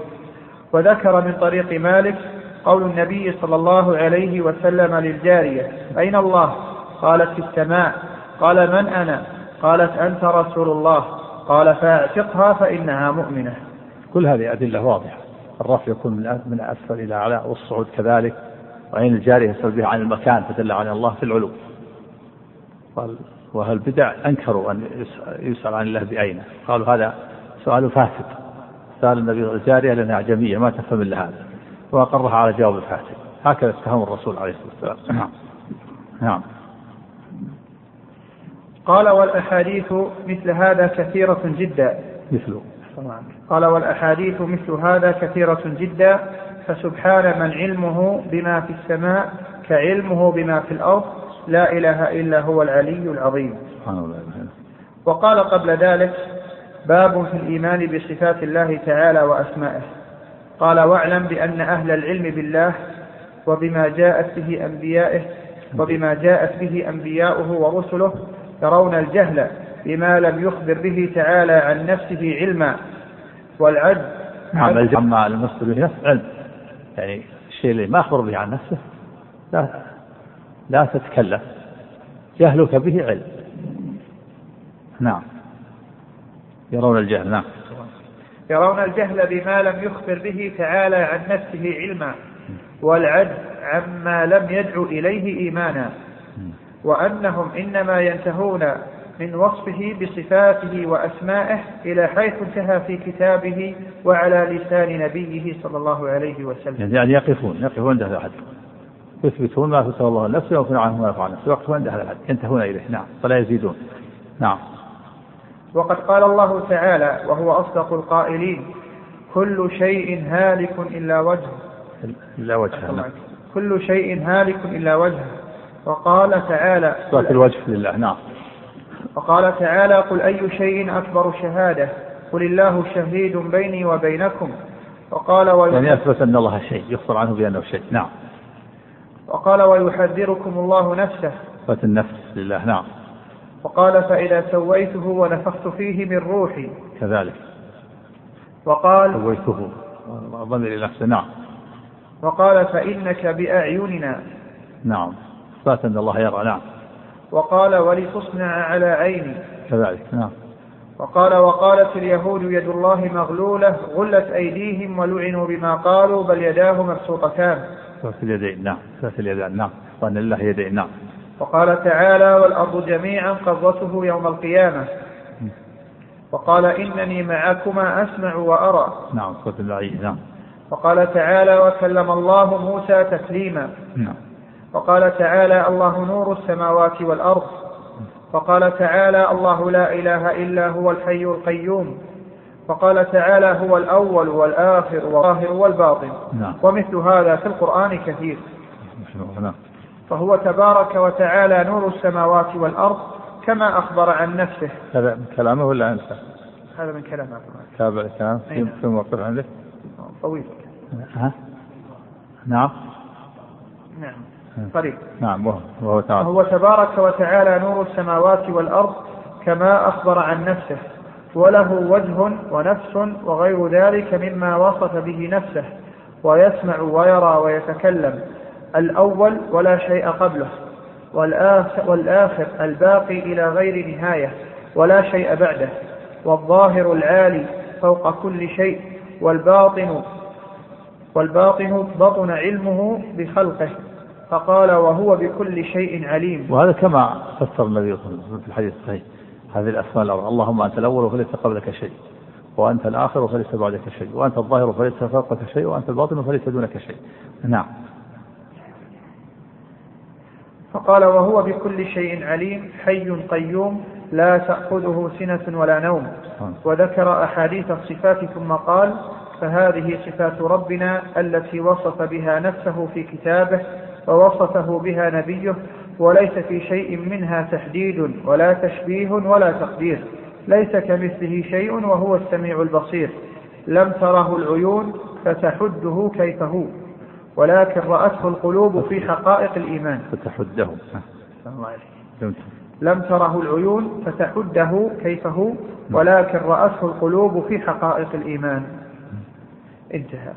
وذكر من طريق مالك قول النبي صلى الله عليه وسلم للجارية أين الله؟ قالت في السماء. قال من أنا؟ قالت أنت رسول الله. قال فاعتقها فإنها مؤمنة. كل هذه أدلة واضحة. الرفع يكون من من أسفل إلى أعلى والصعود كذلك. وعين الجارية بها عن المكان فدل عن الله في العلو. قال وهل البدع أنكروا أن يس- يسأل عن الله بأين قالوا هذا سؤال فاسد. سأل النبي الجارية لأنها أعجمية ما تفهم إلا هذا. وأقرها على جواب الفاسد هكذا اتهم الرسول عليه الصلاة والسلام. نعم. نعم. قال والأحاديث مثل هذا كثيرة جدا. مثله قال والأحاديث مثل هذا كثيرة جدا. فسبحان من علمه بما في السماء كعلمه بما في الأرض لا إله إلا هو العلي العظيم. سبحان الله. وقال قبل ذلك باب في الإيمان بصفات الله تعالى وأسمائه. قال واعلم بأن أهل العلم بالله وبما جاءت به أنبيائه وبما جاءت به أنبياؤه ورسله يرون الجهل بما لم يخبر به تعالى عن نفسه علما. والعجز نعم الجهل لم يخبر به نفسه علم يعني الشيء اللي ما أخبر به عن نفسه لا لا تتكلم. جهلك به علم. نعم. يرون الجهل نعم. يرون الجهل بما لم يخبر به تعالى عن نفسه علما والعجز عما لم يدعو إليه إيمانا. وأنهم إنما ينتهون من وصفه بصفاته وأسمائه إلى حيث انتهى في كتابه وعلى لسان نبيه صلى الله عليه وسلم. يعني يقفون يقفون عند هذا الحد يثبتون ما فتح الله نفسه وينفون عنه ما يفعل نفسه يقفون عند هذا الحد ينتهون إليه. نعم ولا يزيدون. نعم. وقد قال الله تعالى وهو أصدق القائلين كل شيء هالك إلا وجهه. إلا وجهه نعم. كل شيء هالك إلا وجهه. وقال تعالى صفات الوجه لله نعم. وقال تعالى قل أي شيء أكبر شهادة؟ قل الله شهيد بيني وبينكم. وقال ويحذر يعني أثبت أن الله شيء يخبر عنه بأنه شيء نعم. وقال ويحذركم الله نفسه. صفات النفس لله نعم. وقال فإذا سويته ونفخت فيه من روحي. كذلك. وقال سويته. ضمير إلى نفسه. نعم. وقال فإنك بأعيننا. نعم. إثبات أن الله يرى. نعم. وقال ولتصنع على عيني. كذلك. نعم. وقال وقالت اليهود يد الله مغلولة غلت أيديهم ولعنوا بما قالوا بل يداه مبسوطتان. صفات اليدين. نعم. صفات اليدين. نعم. وأن لله يدين. نعم. وقال تعالى والأرض جميعا قبضته يوم القيامة. وقال إنني معكما أسمع وأرى. نعم صفات الوعي نعم. وقال تعالى وكلم الله موسى تكليما. نعم. وقال تعالى الله نور السماوات والأرض. وقال تعالى الله لا إله إلا هو الحي القيوم. وقال تعالى هو الأول والآخر والظاهر والباطن. نعم. ومثل هذا في القرآن كثير. نعم. فهو تبارك وتعالى نور السماوات والأرض كما أخبر عن نفسه. هذا من كلامه ولا عن هذا من كلام عبد تابع الكلام في أين؟ في موقف عندك طويل. ها؟ نعم. نعم. قريب نعم وهو وهو تعالى تبارك وتعالى نور السماوات والأرض كما أخبر عن نفسه. وله وجه ونفس وغير ذلك مما وصف به نفسه ويسمع ويرى ويتكلم. الأول ولا شيء قبله والآخر, والآخر الباقي إلى غير نهاية ولا شيء بعده والظاهر العالي فوق كل شيء والباطن والباطن بطن علمه بخلقه فقال وهو بكل شيء عليم. وهذا كما فسر النبي صلى الله عليه وسلم في الحديث الصحيح هذه الأسماء الأربعة اللهم أنت الأول فليس قبلك شيء وأنت الآخر فليس بعدك شيء وأنت الظاهر فليس فوقك شيء وأنت الباطن فليس دونك شيء. نعم. فقال وهو بكل شيء عليم حي قيوم لا تأخذه سنة ولا نوم. وذكر أحاديث الصفات ثم قال فهذه صفات ربنا التي وصف بها نفسه في كتابه ووصفه بها نبيه وليس في شيء منها تحديد ولا تشبيه ولا تقدير. ليس كمثله شيء وهو السميع البصير. لم تره العيون فتحده كيف هو ولكن رأته القلوب في حقائق الإيمان. فتحده. فهمت. لم تره العيون فتحده كيف هو؟ ولكن رأته القلوب في حقائق الإيمان. انتهى.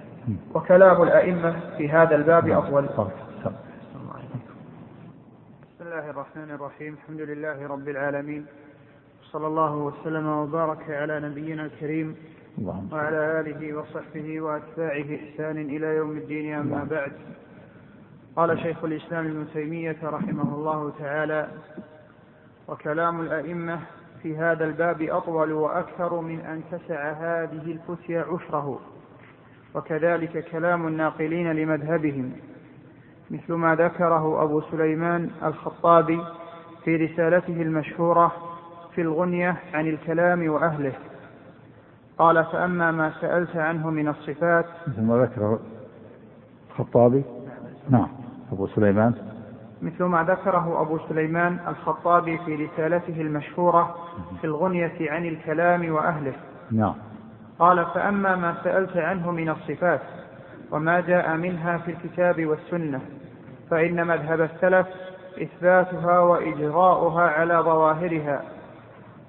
وكلام الأئمة في هذا الباب أطول. بسم الله الرحمن الرحيم. الحمد لله رب العالمين. صلى الله وسلم وبارك على نبينا الكريم. وعلى آله وصحبه وأتباعه إحسان إلى يوم الدين أما بعد. قال شيخ الإسلام ابن تيمية رحمه الله تعالى وكلام الأئمة في هذا الباب أطول وأكثر من أن تسع هذه الفتية عشره وكذلك كلام الناقلين لمذهبهم مثل ما ذكره أبو سليمان الخطابي في رسالته المشهورة في الغنية عن الكلام وأهله. قال فأما ما سألت عنه من الصفات مثل ما ذكره الخطابي. نعم. أبو سليمان. مثل ما ذكره أبو سليمان الخطابي في رسالته المشهورة في الغنية عن الكلام وأهله. نعم. قال فأما ما سألت عنه من الصفات وما جاء منها في الكتاب والسنة فإن مذهب السلف إثباتها وإجراؤها على ظواهرها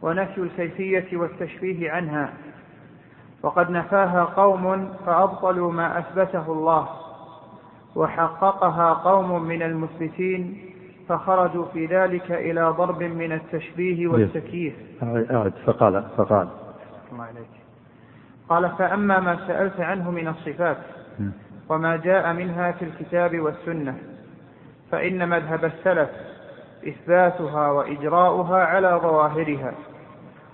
ونفي الكيفية والتشبيه عنها. وقد نفاها قوم فأبطلوا ما أثبته الله وحققها قوم من المثبتين فخرجوا في ذلك إلى ضرب من التشبيه والتكييف. أعد فقال فقال. الله عليك. قال فأما ما سألت عنه من الصفات وما جاء منها في الكتاب والسنة فإن مذهب السلف إثباتها وإجراؤها على ظواهرها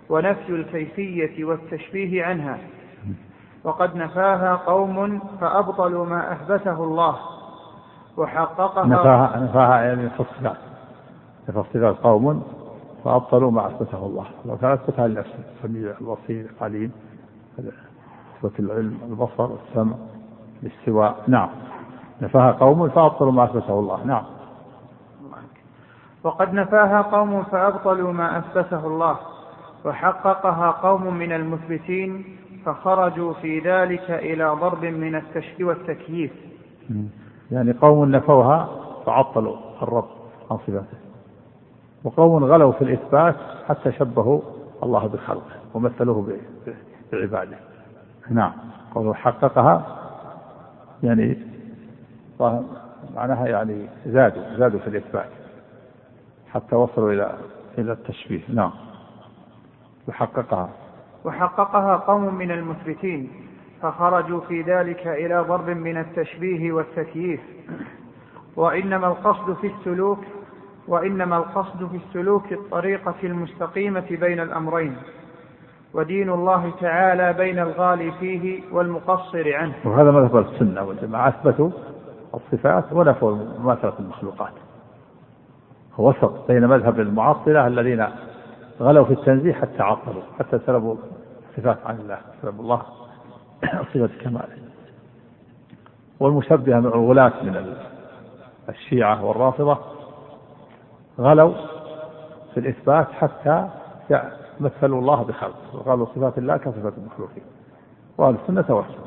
ونفي الكيفية والتشبيه عنها. وقد نفاها قوم فأبطلوا ما أثبته الله وحققها نفاها نفاها يعني في الصفات في الصفات قوم فأبطلوا ما أثبته الله. لو كان أثبتها لنفسه السميع البصير العليم إثبات العلم البصر السمع الاستواء. نعم. نفاها قوم فأبطلوا ما أثبته الله. نعم. وقد نفاها قوم فأبطلوا ما أثبته الله وحققها قوم من المثبتين فخرجوا في ذلك إلى ضرب من التشبيه والتكييف. يعني قوم نفوها فعطلوا الرب عن صفاته. وقوم غلوا في الإثبات حتى شبهوا الله بخلقه ومثلوه بعباده. نعم. قوله حققها يعني معناها يعني زادوا زادوا في الإثبات حتى وصلوا إلى إلى التشبيه. نعم. وحققها. وحققها قوم من المثبتين فخرجوا في ذلك إلى ضرب من التشبيه والتكييف. وإنما القصد في السلوك وإنما القصد في السلوك الطريقة المستقيمة بين الأمرين ودين الله تعالى بين الغالي فيه والمقصر عنه. وهذا مذهب السنة والجماعة أثبتوا الصفات ونفوا مماثلة المخلوقات. وسط بين مذهب المعطلة الذين غلوا في التنزيه حتى عطلوا حتى سلبوا الصفات عن الله سلبوا الله صفة كماله والمشبهة من الغلاة من الشيعة والرافضة غلوا في الإثبات حتى مثلوا الله بخلقه وقالوا صفات الله كصفات المخلوقين. وأهل السنة توسلوا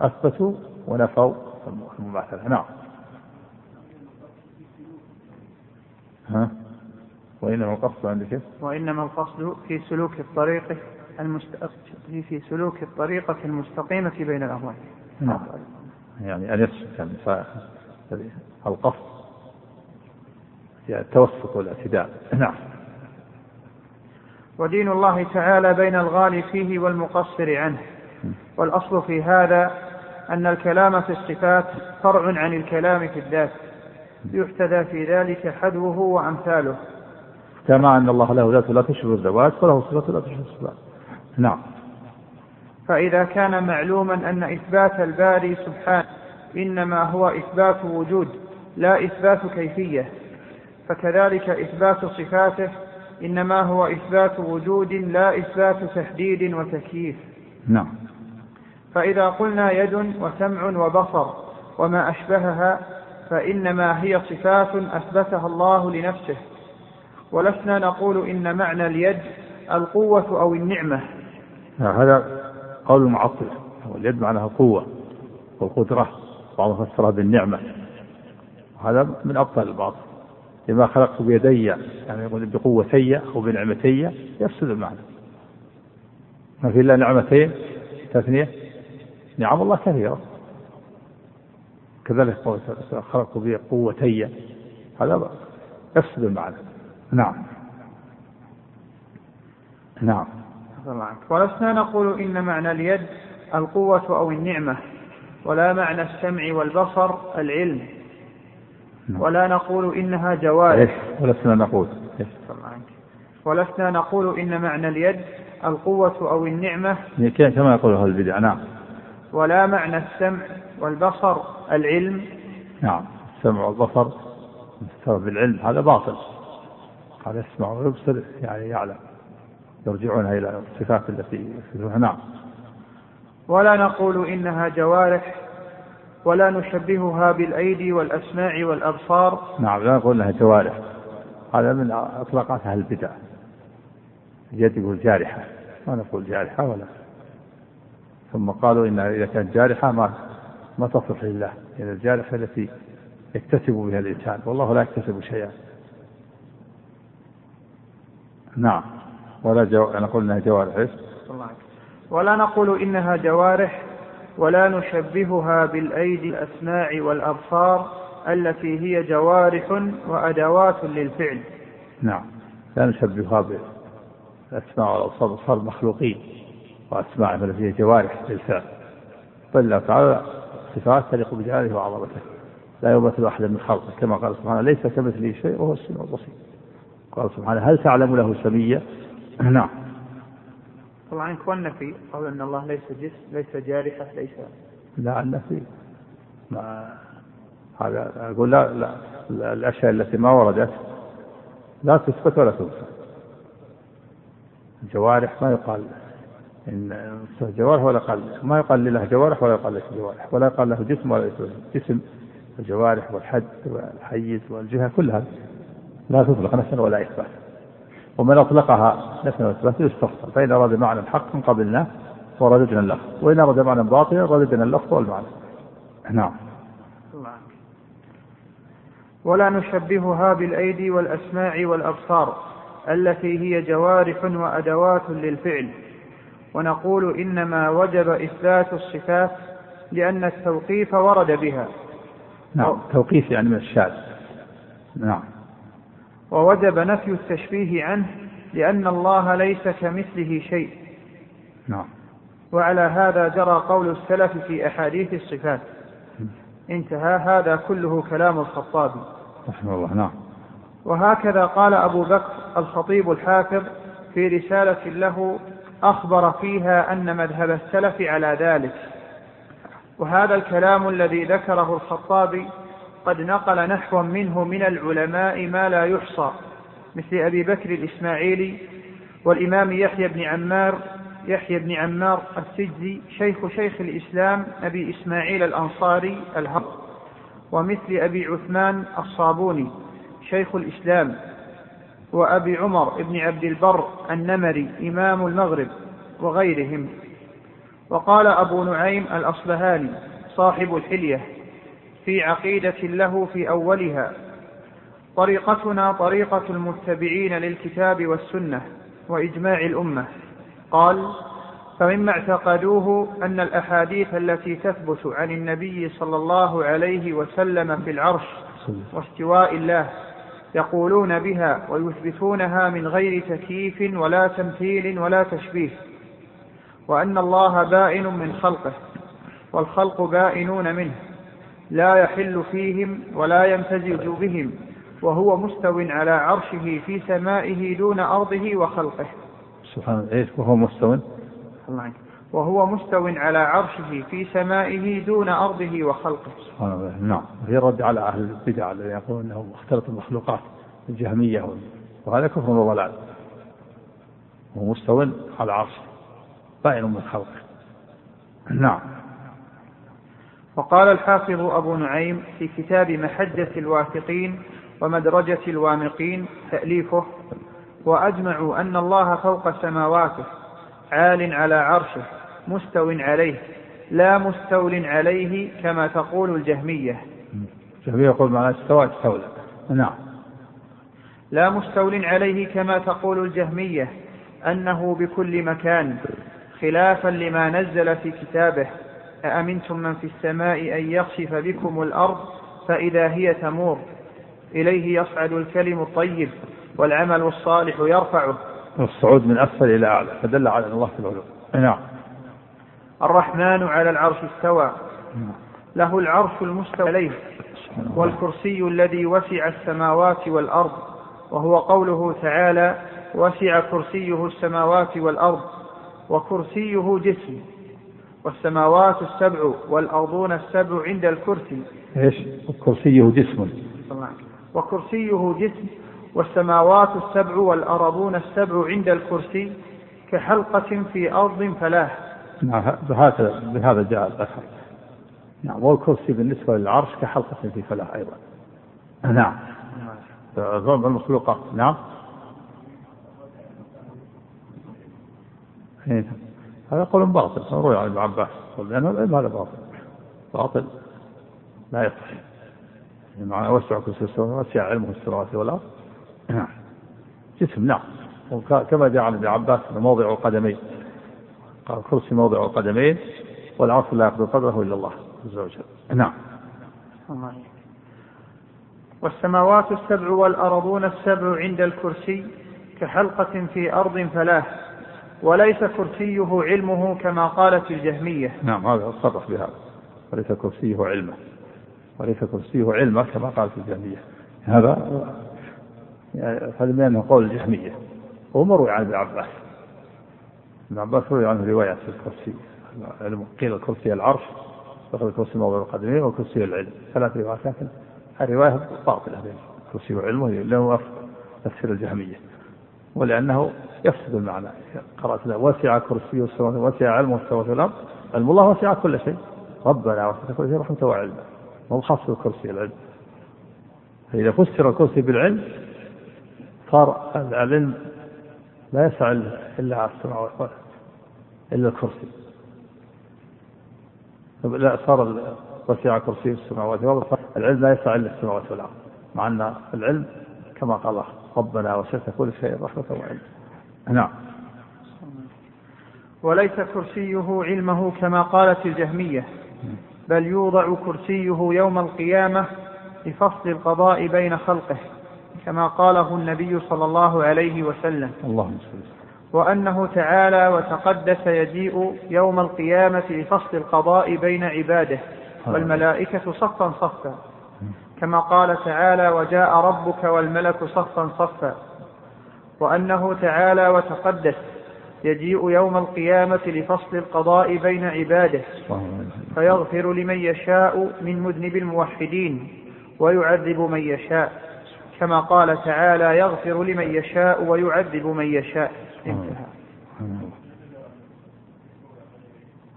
أثبتوا ونفوا المماثلة. نعم. ها؟ وإنما القصد عند كيف؟ وإنما القصد في سلوك الطريق المست... في سلوك الطريقة المستقيمة بين الأمرين. نعم. يعني أن يسلك يعني القصد يعني التوسط والاعتدال. *clears throat* نعم. ودين الله تعالى بين الغالي فيه والمقصر عنه. والأصل في هذا أن الكلام في الصفات فرع عن الكلام في الذات. يحتذى في ذلك حذوه وأمثاله كما أن الله له ذات لا تشبه الذوات فله صفة لا تشبه الصفات نعم. فإذا كان معلوما أن إثبات الباري سبحانه إنما هو إثبات وجود لا إثبات كيفية. فكذلك إثبات صفاته إنما هو إثبات وجود لا إثبات تحديد وتكييف. نعم. فإذا قلنا يد وسمع وبصر وما أشبهها فإنما هي صفات أثبتها الله لنفسه. ولسنا نقول إن معنى اليد القوة أو النعمة. هذا قول المعطل. واليد معناها قوة والقدرة بعضهم فسرها بالنعمة. هذا من أبطال الباطل. لما خلقت بيدي يعني يقول بقوتي أو بنعمتي يفسد المعنى. ما في إلا نعمتين تثنية. نعم الله كثيرة. كذلك خلقت بقوتي. هذا يفسد المعنى. نعم. نعم. ولسنا نقول إن معنى اليد القوة أو النعمة ولا معنى السمع والبصر العلم. نعم. ولا نقول إنها جوارح. ولسنا نقول. ولسنا نقول إن معنى اليد القوة أو النعمة. كما يقول أهل البدع. نعم. ولا معنى السمع والبصر العلم. نعم. السمع والبصر بسبب العلم هذا باطل. قال يسمع ويبصر يعني يعلم. يرجعونها إلى الصفات التي يثبتونها نعم. ولا نقول إنها جوارح ولا نشبهها بالأيدي والأسماع والأبصار. نعم لا نقول لها جوارح. هذا من اطلاقات أهل البدع. اليد يقول جارحه ما نقول جارحة ولا. ثم قالوا إن إذا كانت جارحة ما ما تصلح لله. يعني الجارحة التي يكتسب بها الإنسان والله لا يكتسب شيئا. نعم. ولا جو... نقول إنها جوارح ولا نقول إنها جوارح ولا نشبهها بالأيدي الأسماع والأبصار التي هي جوارح وأدوات للفعل. نعم. لا نشبهها بالأسماع والأبصار صار مخلوقين وأسماع التي هي جوارح للفعل. بل الله تعالى صفات تليق بجلاله وعظمته. لا يمثل أحدا من خلقه كما قال سبحانه ليس كمثله شيء وهو السميع البصير. قال سبحانه هل تعلم له سميا؟ نعم. طبعا عنك والنفي قال أن الله ليس جسم ليس جارحة ليس لا النفي. ما هذا أقول لا, لا, لا الأشياء التي ما وردت لا تثبت ولا تنفى الجوارح ما يقال إن جوارح ولا قال ما يقال له جوارح ولا يقال له جوارح ولا يقال له جسم ولا جسم. الجوارح والحد والحيز والجهة كلها لا تطلق نفسا ولا إثبات. ومن أطلقها نفسا وإثبات يستفصل فإن أراد معنى حقا قبلناه ورددنا اللفظ وإن أراد معنى باطلا رددنا اللفظ والمعنى. نعم. ولا نشبهها بالأيدي والأسماع والأبصار التي هي جوارح وأدوات للفعل. ونقول إنما وجب إثبات الصفات لأن التوقيف ورد بها. نعم. توقيف يعني من الشاذ. نعم. ووجب نفي التشبيه عنه لأن الله ليس كمثله شيء. نعم. وعلى هذا جرى قول السلف في أحاديث الصفات. انتهى هذا كله كلام الخطابي. رحمه الله نعم. وهكذا قال أبو بكر الخطيب الحافظ في رسالة له أخبر فيها أن مذهب السلف على ذلك. وهذا الكلام الذي ذكره الخطابي قد نقل نحوا منه من العلماء ما لا يحصى مثل أبي بكر الإسماعيلي والإمام يحيى بن عمار يحيى بن عمار السجزي شيخ شيخ الإسلام أبي إسماعيل الأنصاري الهر ومثل أبي عثمان الصابوني شيخ الإسلام وأبي عمر بن عبد البر النمري إمام المغرب وغيرهم. وقال أبو نعيم الأصبهاني صاحب الحلية في عقيدة له في أولها. طريقتنا طريقة المتبعين للكتاب والسنة وإجماع الأمة. قال فمما اعتقدوه أن الأحاديث التي تثبت عن النبي صلى الله عليه وسلم في العرش واستواء الله يقولون بها ويثبتونها من غير تكييف ولا تمثيل ولا تشبيه. وأن الله بائن من خلقه والخلق بائنون منه. لا يحل فيهم ولا يمتزج بهم وهو مستو على عرشه في سمائه دون أرضه وخلقه. سبحان الله وهو مستو؟ الله وهو مستو على عرشه في سمائه دون أرضه وخلقه. سبحان الله. نعم. وهي الرد على أهل البدع الذين يقولون أنه اختلط المخلوقات الجهمية وهذا كفر وضلال. وهو مستو على عرشه بائن من خلقه. نعم. وقال الحافظ أبو نعيم في كتاب محجة الواثقين ومدرجة الوامقين تأليفه وأجمعوا أن الله فوق سماواته عال على عرشه مستو عليه لا مستول عليه كما تقول الجهمية. الجهمية يقول معناه استوى استولى. نعم. لا مستول عليه كما تقول الجهمية أنه بكل مكان خلافا لما نزل في كتابه أأمنتم من في السماء أن يخسف بكم الأرض فإذا هي تمور؟ إليه يصعد الكلم الطيب والعمل الصالح يرفعه. الصعود من أسفل إلى أعلى فدل على أن الله في العلو نعم. الرحمن على العرش استوى. له العرش المستوى عليه والكرسي الذي وسع السماوات والأرض وهو قوله تعالى وسع كرسيه السماوات والأرض وكرسيه جسم. والسماوات السبع والأرضون السبع عند الكرسي. إيش؟ كرسيه جسم. وكرسيه جسم. والسماوات السبع والأرضون السبع عند الكرسي كحلقة في أرض فلاح نعم بهذا بهذا جاء الأثر. نعم والكرسي بالنسبة للعرش كحلقة في فلاح أيضا. نعم. ظلم المخلوقات. نعم. إيه. هذا قول باطل روي عن ابن عباس لأن العلم هذا باطل باطل لا يصح. معنى وسع كرسي السماوات وسع علمه السماوات والأرض *clears throat* جسم نعم. كما جاء عن ابن عباس موضع القدمين. قال الكرسي موضع القدمين والعرش لا يقدر قدره إلا الله عز وجل. نعم. والسماوات السبع والأرضون السبع عند الكرسي كحلقة في أرض فلاح. وليس كرسيه علمه كما قالت الجهمية. نعم هذا صرح بهذا. وليس كرسيه علمه. وليس كرسيه علمه كما قالت الجهمية. هذا هذا من قول الجهمية. هو مروي عن ابن عباس. ابن عباس روي عنه روايات في الكرسي. قيل الكرسي العرش دخل الكرسي موضع القدمين والكرسي العلم. ثلاث روايات لكن الرواية باطلة. بين الكرسي وعلمه لأنه تفسير الجهمية. ولأنه يفسد المعنى. قرأت له وسع كرسي السماوات وسع علمه السماوات والأرض علم الله وسع كل شيء. ربنا وسع كل شيء رحمته وعلمه. هو خاص بالكرسي العلم. فإذا فسر الكرسي بالعلم صار العلم لا يسع إلا على السماوات إلا الكرسي. لا صار وسع كرسي السماوات والأرض العلم لا يسع إلا السماوات والأرض. مع أن العلم كما قال ربنا وسعت كل شيء رحمة وعلم نعم. وليس كرسيه علمه كما قالت الجهمية بل يوضع كرسيه يوم القيامة لفصل القضاء بين خلقه كما قاله النبي صلى الله عليه وسلم. اللهم وأنه تعالى وتقدس يجيء يوم القيامة لفصل القضاء بين عباده والملائكة صفا صفا. كما قال تعالى وجاء ربك والملك صفا صفا. وأنه تعالى وتقدس يجيء يوم القيامة لفصل القضاء بين عباده فيغفر لمن يشاء من مذنب الموحدين ويعذب من يشاء كما قال تعالى يغفر لمن يشاء ويعذب من يشاء. انتهى.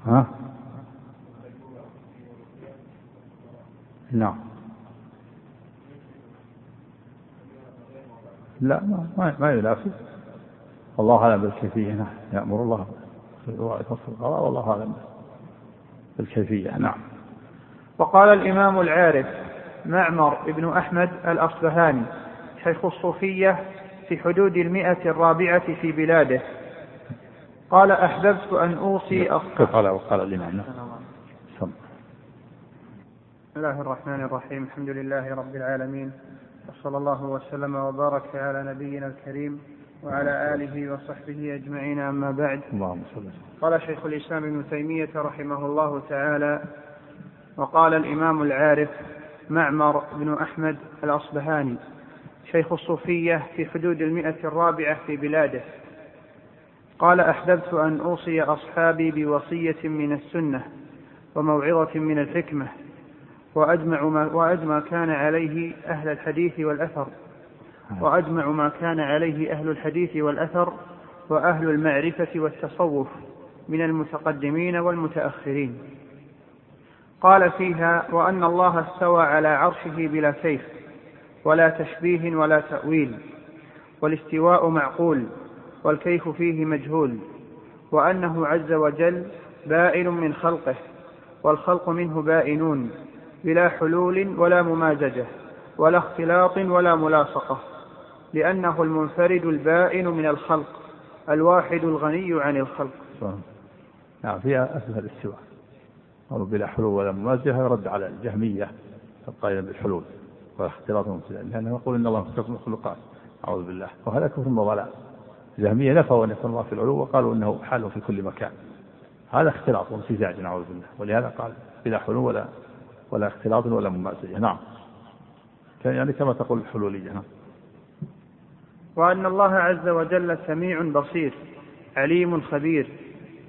ها؟ نعم. لا ما ما ينافي. الله أعلم بالكيفية نعم. يأمر الله فصل القضاء والله أعلم بالكيفية نعم. وقال الإمام العارف معمر بن أحمد الأصبهاني شيخ الصوفية في حدود المئة الرابعة في بلاده. قال أحببت أن أوصي أصحابي. قال وقال الإمام بسم الله الرحمن الرحيم. الحمد لله رب العالمين. وصلى الله وسلم وبارك على نبينا الكريم وعلى آله وصحبه أجمعين. أما بعد اللهم صل قال شيخ الإسلام ابن تيمية رحمه الله تعالى وقال الإمام العارف معمر بن أحمد الأصبهاني شيخ الصوفية في حدود المئة الرابعة في بلاده. قال أحببت أن أوصي أصحابي بوصية من السنة وموعظة من الحكمة وأجمع ما, وأجمع كان عليه أهل الحديث والأثر. وأجمع ما كان عليه أهل الحديث والأثر وأهل المعرفة والتصوف من المتقدمين والمتأخرين. قال فيها وأن الله استوى على عرشه بلا كيف ولا تشبيه ولا تأويل والاستواء معقول والكيف فيه مجهول وأنه عز وجل بائن من خلقه والخلق منه بائنون بلا حلول ولا ممازجة ولا اختلاط ولا ملاصقة لأنه المنفرد البائن من الخلق الواحد الغني عن الخلق. نعم فيها أثبت الاستواء قالوا بلا حلول ولا ممازجة يرد على الجهمية القائلة بالحلول واختلاط المبتدع لأنه يقول إن الله مختص المخلوقات أعوذ بالله. وهذا كفر وضلال الجهمية نفوا أن يكون الله في العلو وقالوا إنه حال في كل مكان. هذا اختلاط وامتزاج نعوذ بالله. ولهذا قال بلا حلول ولا ولا اختلاط ولا ممازجة نعم. يعني كما تقول الحلولية نعم. وأن الله عز وجل سميع بصير عليم خبير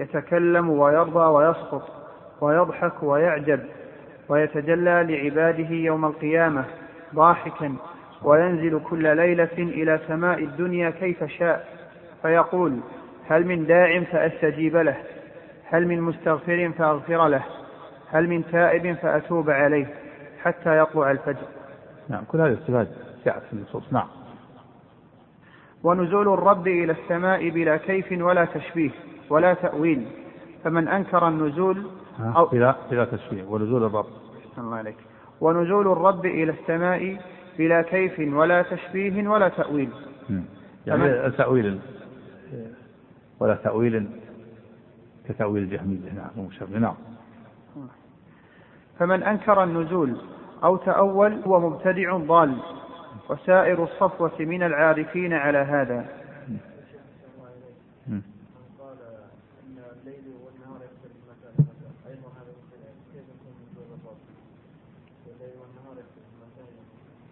يتكلم ويرضى ويسقط ويضحك ويعجب ويتجلى لعباده يوم القيامة ضاحكا وينزل كل ليلة إلى سماء الدنيا كيف شاء. فيقول هل من داع فأستجيب له هل من مستغفر فأغفر له هل من تائب فأتوب عليه حتى يطلع الفجر. نعم كل هذه الصفات جاءت في النصوص. نعم. ونزول الرب إلى السماء بلا كيف ولا تشبيه ولا تأويل فمن أنكر النزول أو بلا بلا تشبيه ونزول الرب. الله عليك. ونزول الرب إلى السماء بلا كيف ولا تشبيه ولا تأويل. يعني تأويل ولا تأويل كتأويل الجهمية نعم نعم. فمن أنكر النزول أو تأول هو مبتدع ضال وسائر الصفوة من العارفين على هذا.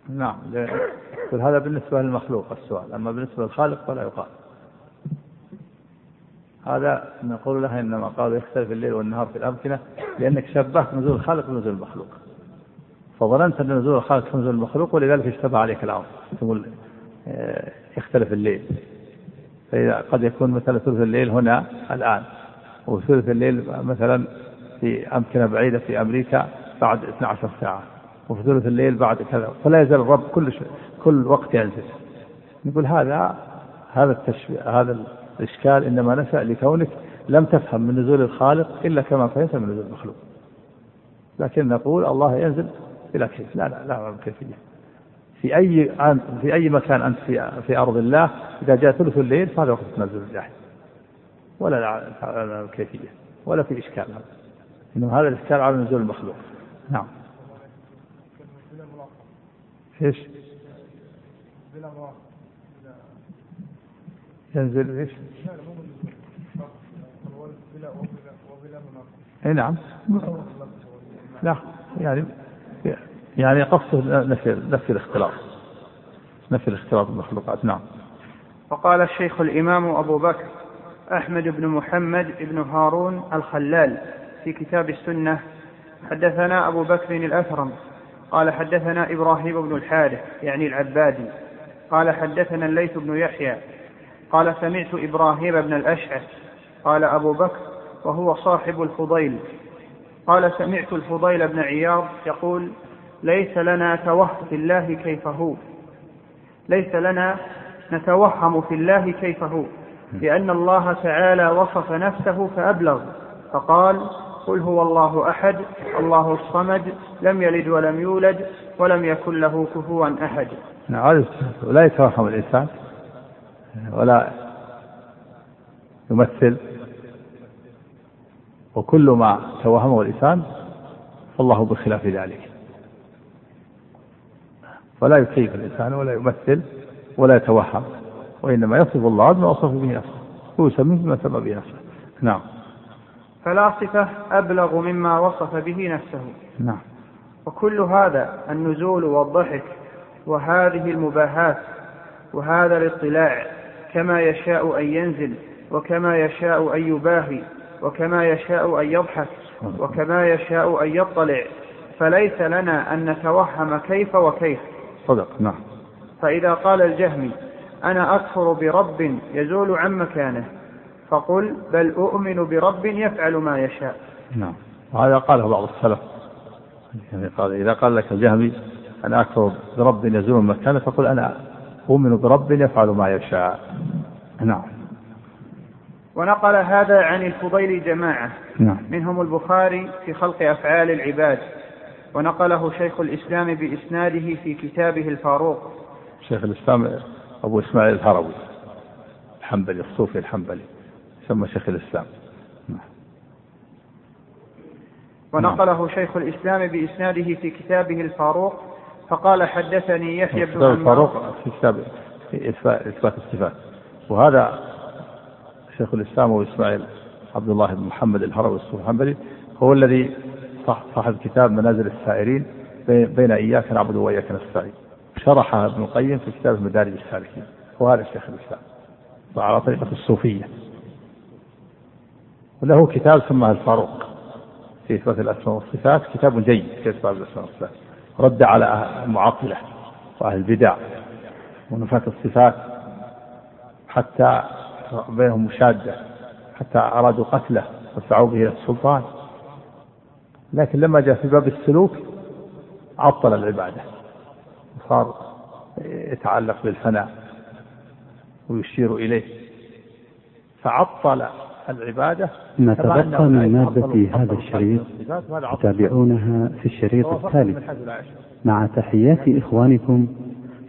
نعم هذا بالنسبة للمخلوق السؤال. أما بالنسبة للخالق فلا يقال. هذا نقول له إنما قالوا يختلف الليل والنهار في الأمكنة لأنك شبهت نزول الخالق بنزول المخلوق. فظننت أن نزول الخالق نزول المخلوق ولذلك اشتبه عليك الأمر. تقول آه، يختلف الليل. فإذا قد يكون مثلا ثلث الليل هنا الآن وثلث الليل مثلا في أمكنة بعيدة في أمريكا بعد 12 ساعة وفي ثلث الليل بعد كذا. فلا يزال الرب كل شيء كل وقت ينزل. نقول هذا هذا التشبيه هذا الإشكال إنما نشأ لكونك لم تفهم من نزول الخالق إلا كما فهمت من نزول المخلوق. لكن نقول الله ينزل بلا كيف؟ لا لا لا كيفية في أي في أي مكان أنت في في أرض الله إذا جاء ثلث الليل فهذا وقت تنزل الله ولا لا كيفية ولا في إشكال هذا. إنما هذا الإشكال على نزول المخلوق. نعم. إيش؟ ينزل إيش؟ إي نعم. لا يعني يعني قصده نفي نفي الاختلاط. نفي الاختلاط بالمخلوقات نعم. وقال الشيخ الإمام أبو بكر أحمد بن محمد بن هارون الخلال في كتاب السنة حدثنا أبو بكر الأثرم قال حدثنا إبراهيم بن الحارث يعني العبادي قال حدثنا الليث بن يحيى قال سمعت إبراهيم بن الأشعث قال أبو بكر وهو صاحب الفضيل قال سمعت الفضيل بن عياض يقول ليس لنا توهم في الله كيف هو. ليس لنا نتوهم في الله كيف هو. لأن الله تعالى وصف نفسه فأبلغ. فقال قل هو الله أحد الله الصمد لم يلد ولم يولد ولم يكن له كفوا أحد. نعم لا يتوهم الإنسان. ولا يمثل. وكل ما توهمه الإنسان فالله بخلاف ذلك. فلا يكيف الإنسان ولا يمثل ولا يتوهم وإنما يصف الله بما وصف به نفسه هو يسميه بما سمى به نفسه. نعم. فلا صفة أبلغ مما وصف به نفسه. نعم. وكل هذا النزول والضحك وهذه المباهات وهذا الاطلاع كما يشاء أن ينزل وكما يشاء أن يباهي وكما يشاء أن يضحك وكما يشاء أن يطلع. فليس لنا أن نتوهم كيف وكيف. صدق نعم. فإذا قال الجهمي أنا أكفر برب يزول عن مكانه فقل بل أؤمن برب يفعل ما يشاء. نعم. وهذا قاله بعض السلف. يعني قال إذا قال لك الجهمي أنا أكفر برب يزول مكانه فقل أنا أؤمن برب يفعل ما يشاء. نعم. ونقل هذا عن الفضيل جماعة. نعم. منهم البخاري في خلق أفعال العباد. ونقله شيخ الإسلام بإسناده في كتابه الفاروق. شيخ الإسلام أبو إسماعيل الهروي. الحنبلي الصوفي الحنبلي. يسمى شيخ الإسلام. نعم. ونقله شيخ الإسلام بإسناده في كتابه الفاروق. فقال حدثني يحيى بن الفاروق في كتاب إثبات الصفات. وهذا شيخ الإسلام وإسماعيل عبد الله بن محمد الهروي الحنبلي هو الذي صاحب كتاب منازل السائرين بين إياك نعبد وإياك نستعين. شرحها ابن القيم في كتاب مدارج السالكين. وهذا شيخ الإسلام. وعلى طريقة الصوفية. وله كتاب سماه الفاروق في إثبات الأسماء والصفات. كتاب جيد في إثبات الأسماء والصفات. رد على المعطلة وأهل البدع ونفاة الصفات حتى بينهم مشادة حتى أرادوا قتله ودفعوا به إلى السلطان. لكن لما جاء في باب السلوك عطل العبادة صار يتعلق بالفناء ويشير إليه. فعطل العبادة ما تبقى من مادة هذا الشريط تتابعونها في الشريط التالي. مع تحيات إخوانكم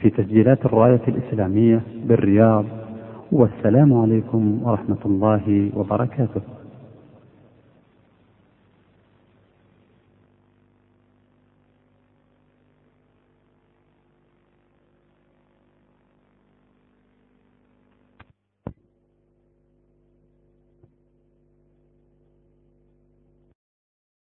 في تسجيلات الراية الإسلامية بالرياض والسلام عليكم ورحمة الله وبركاته.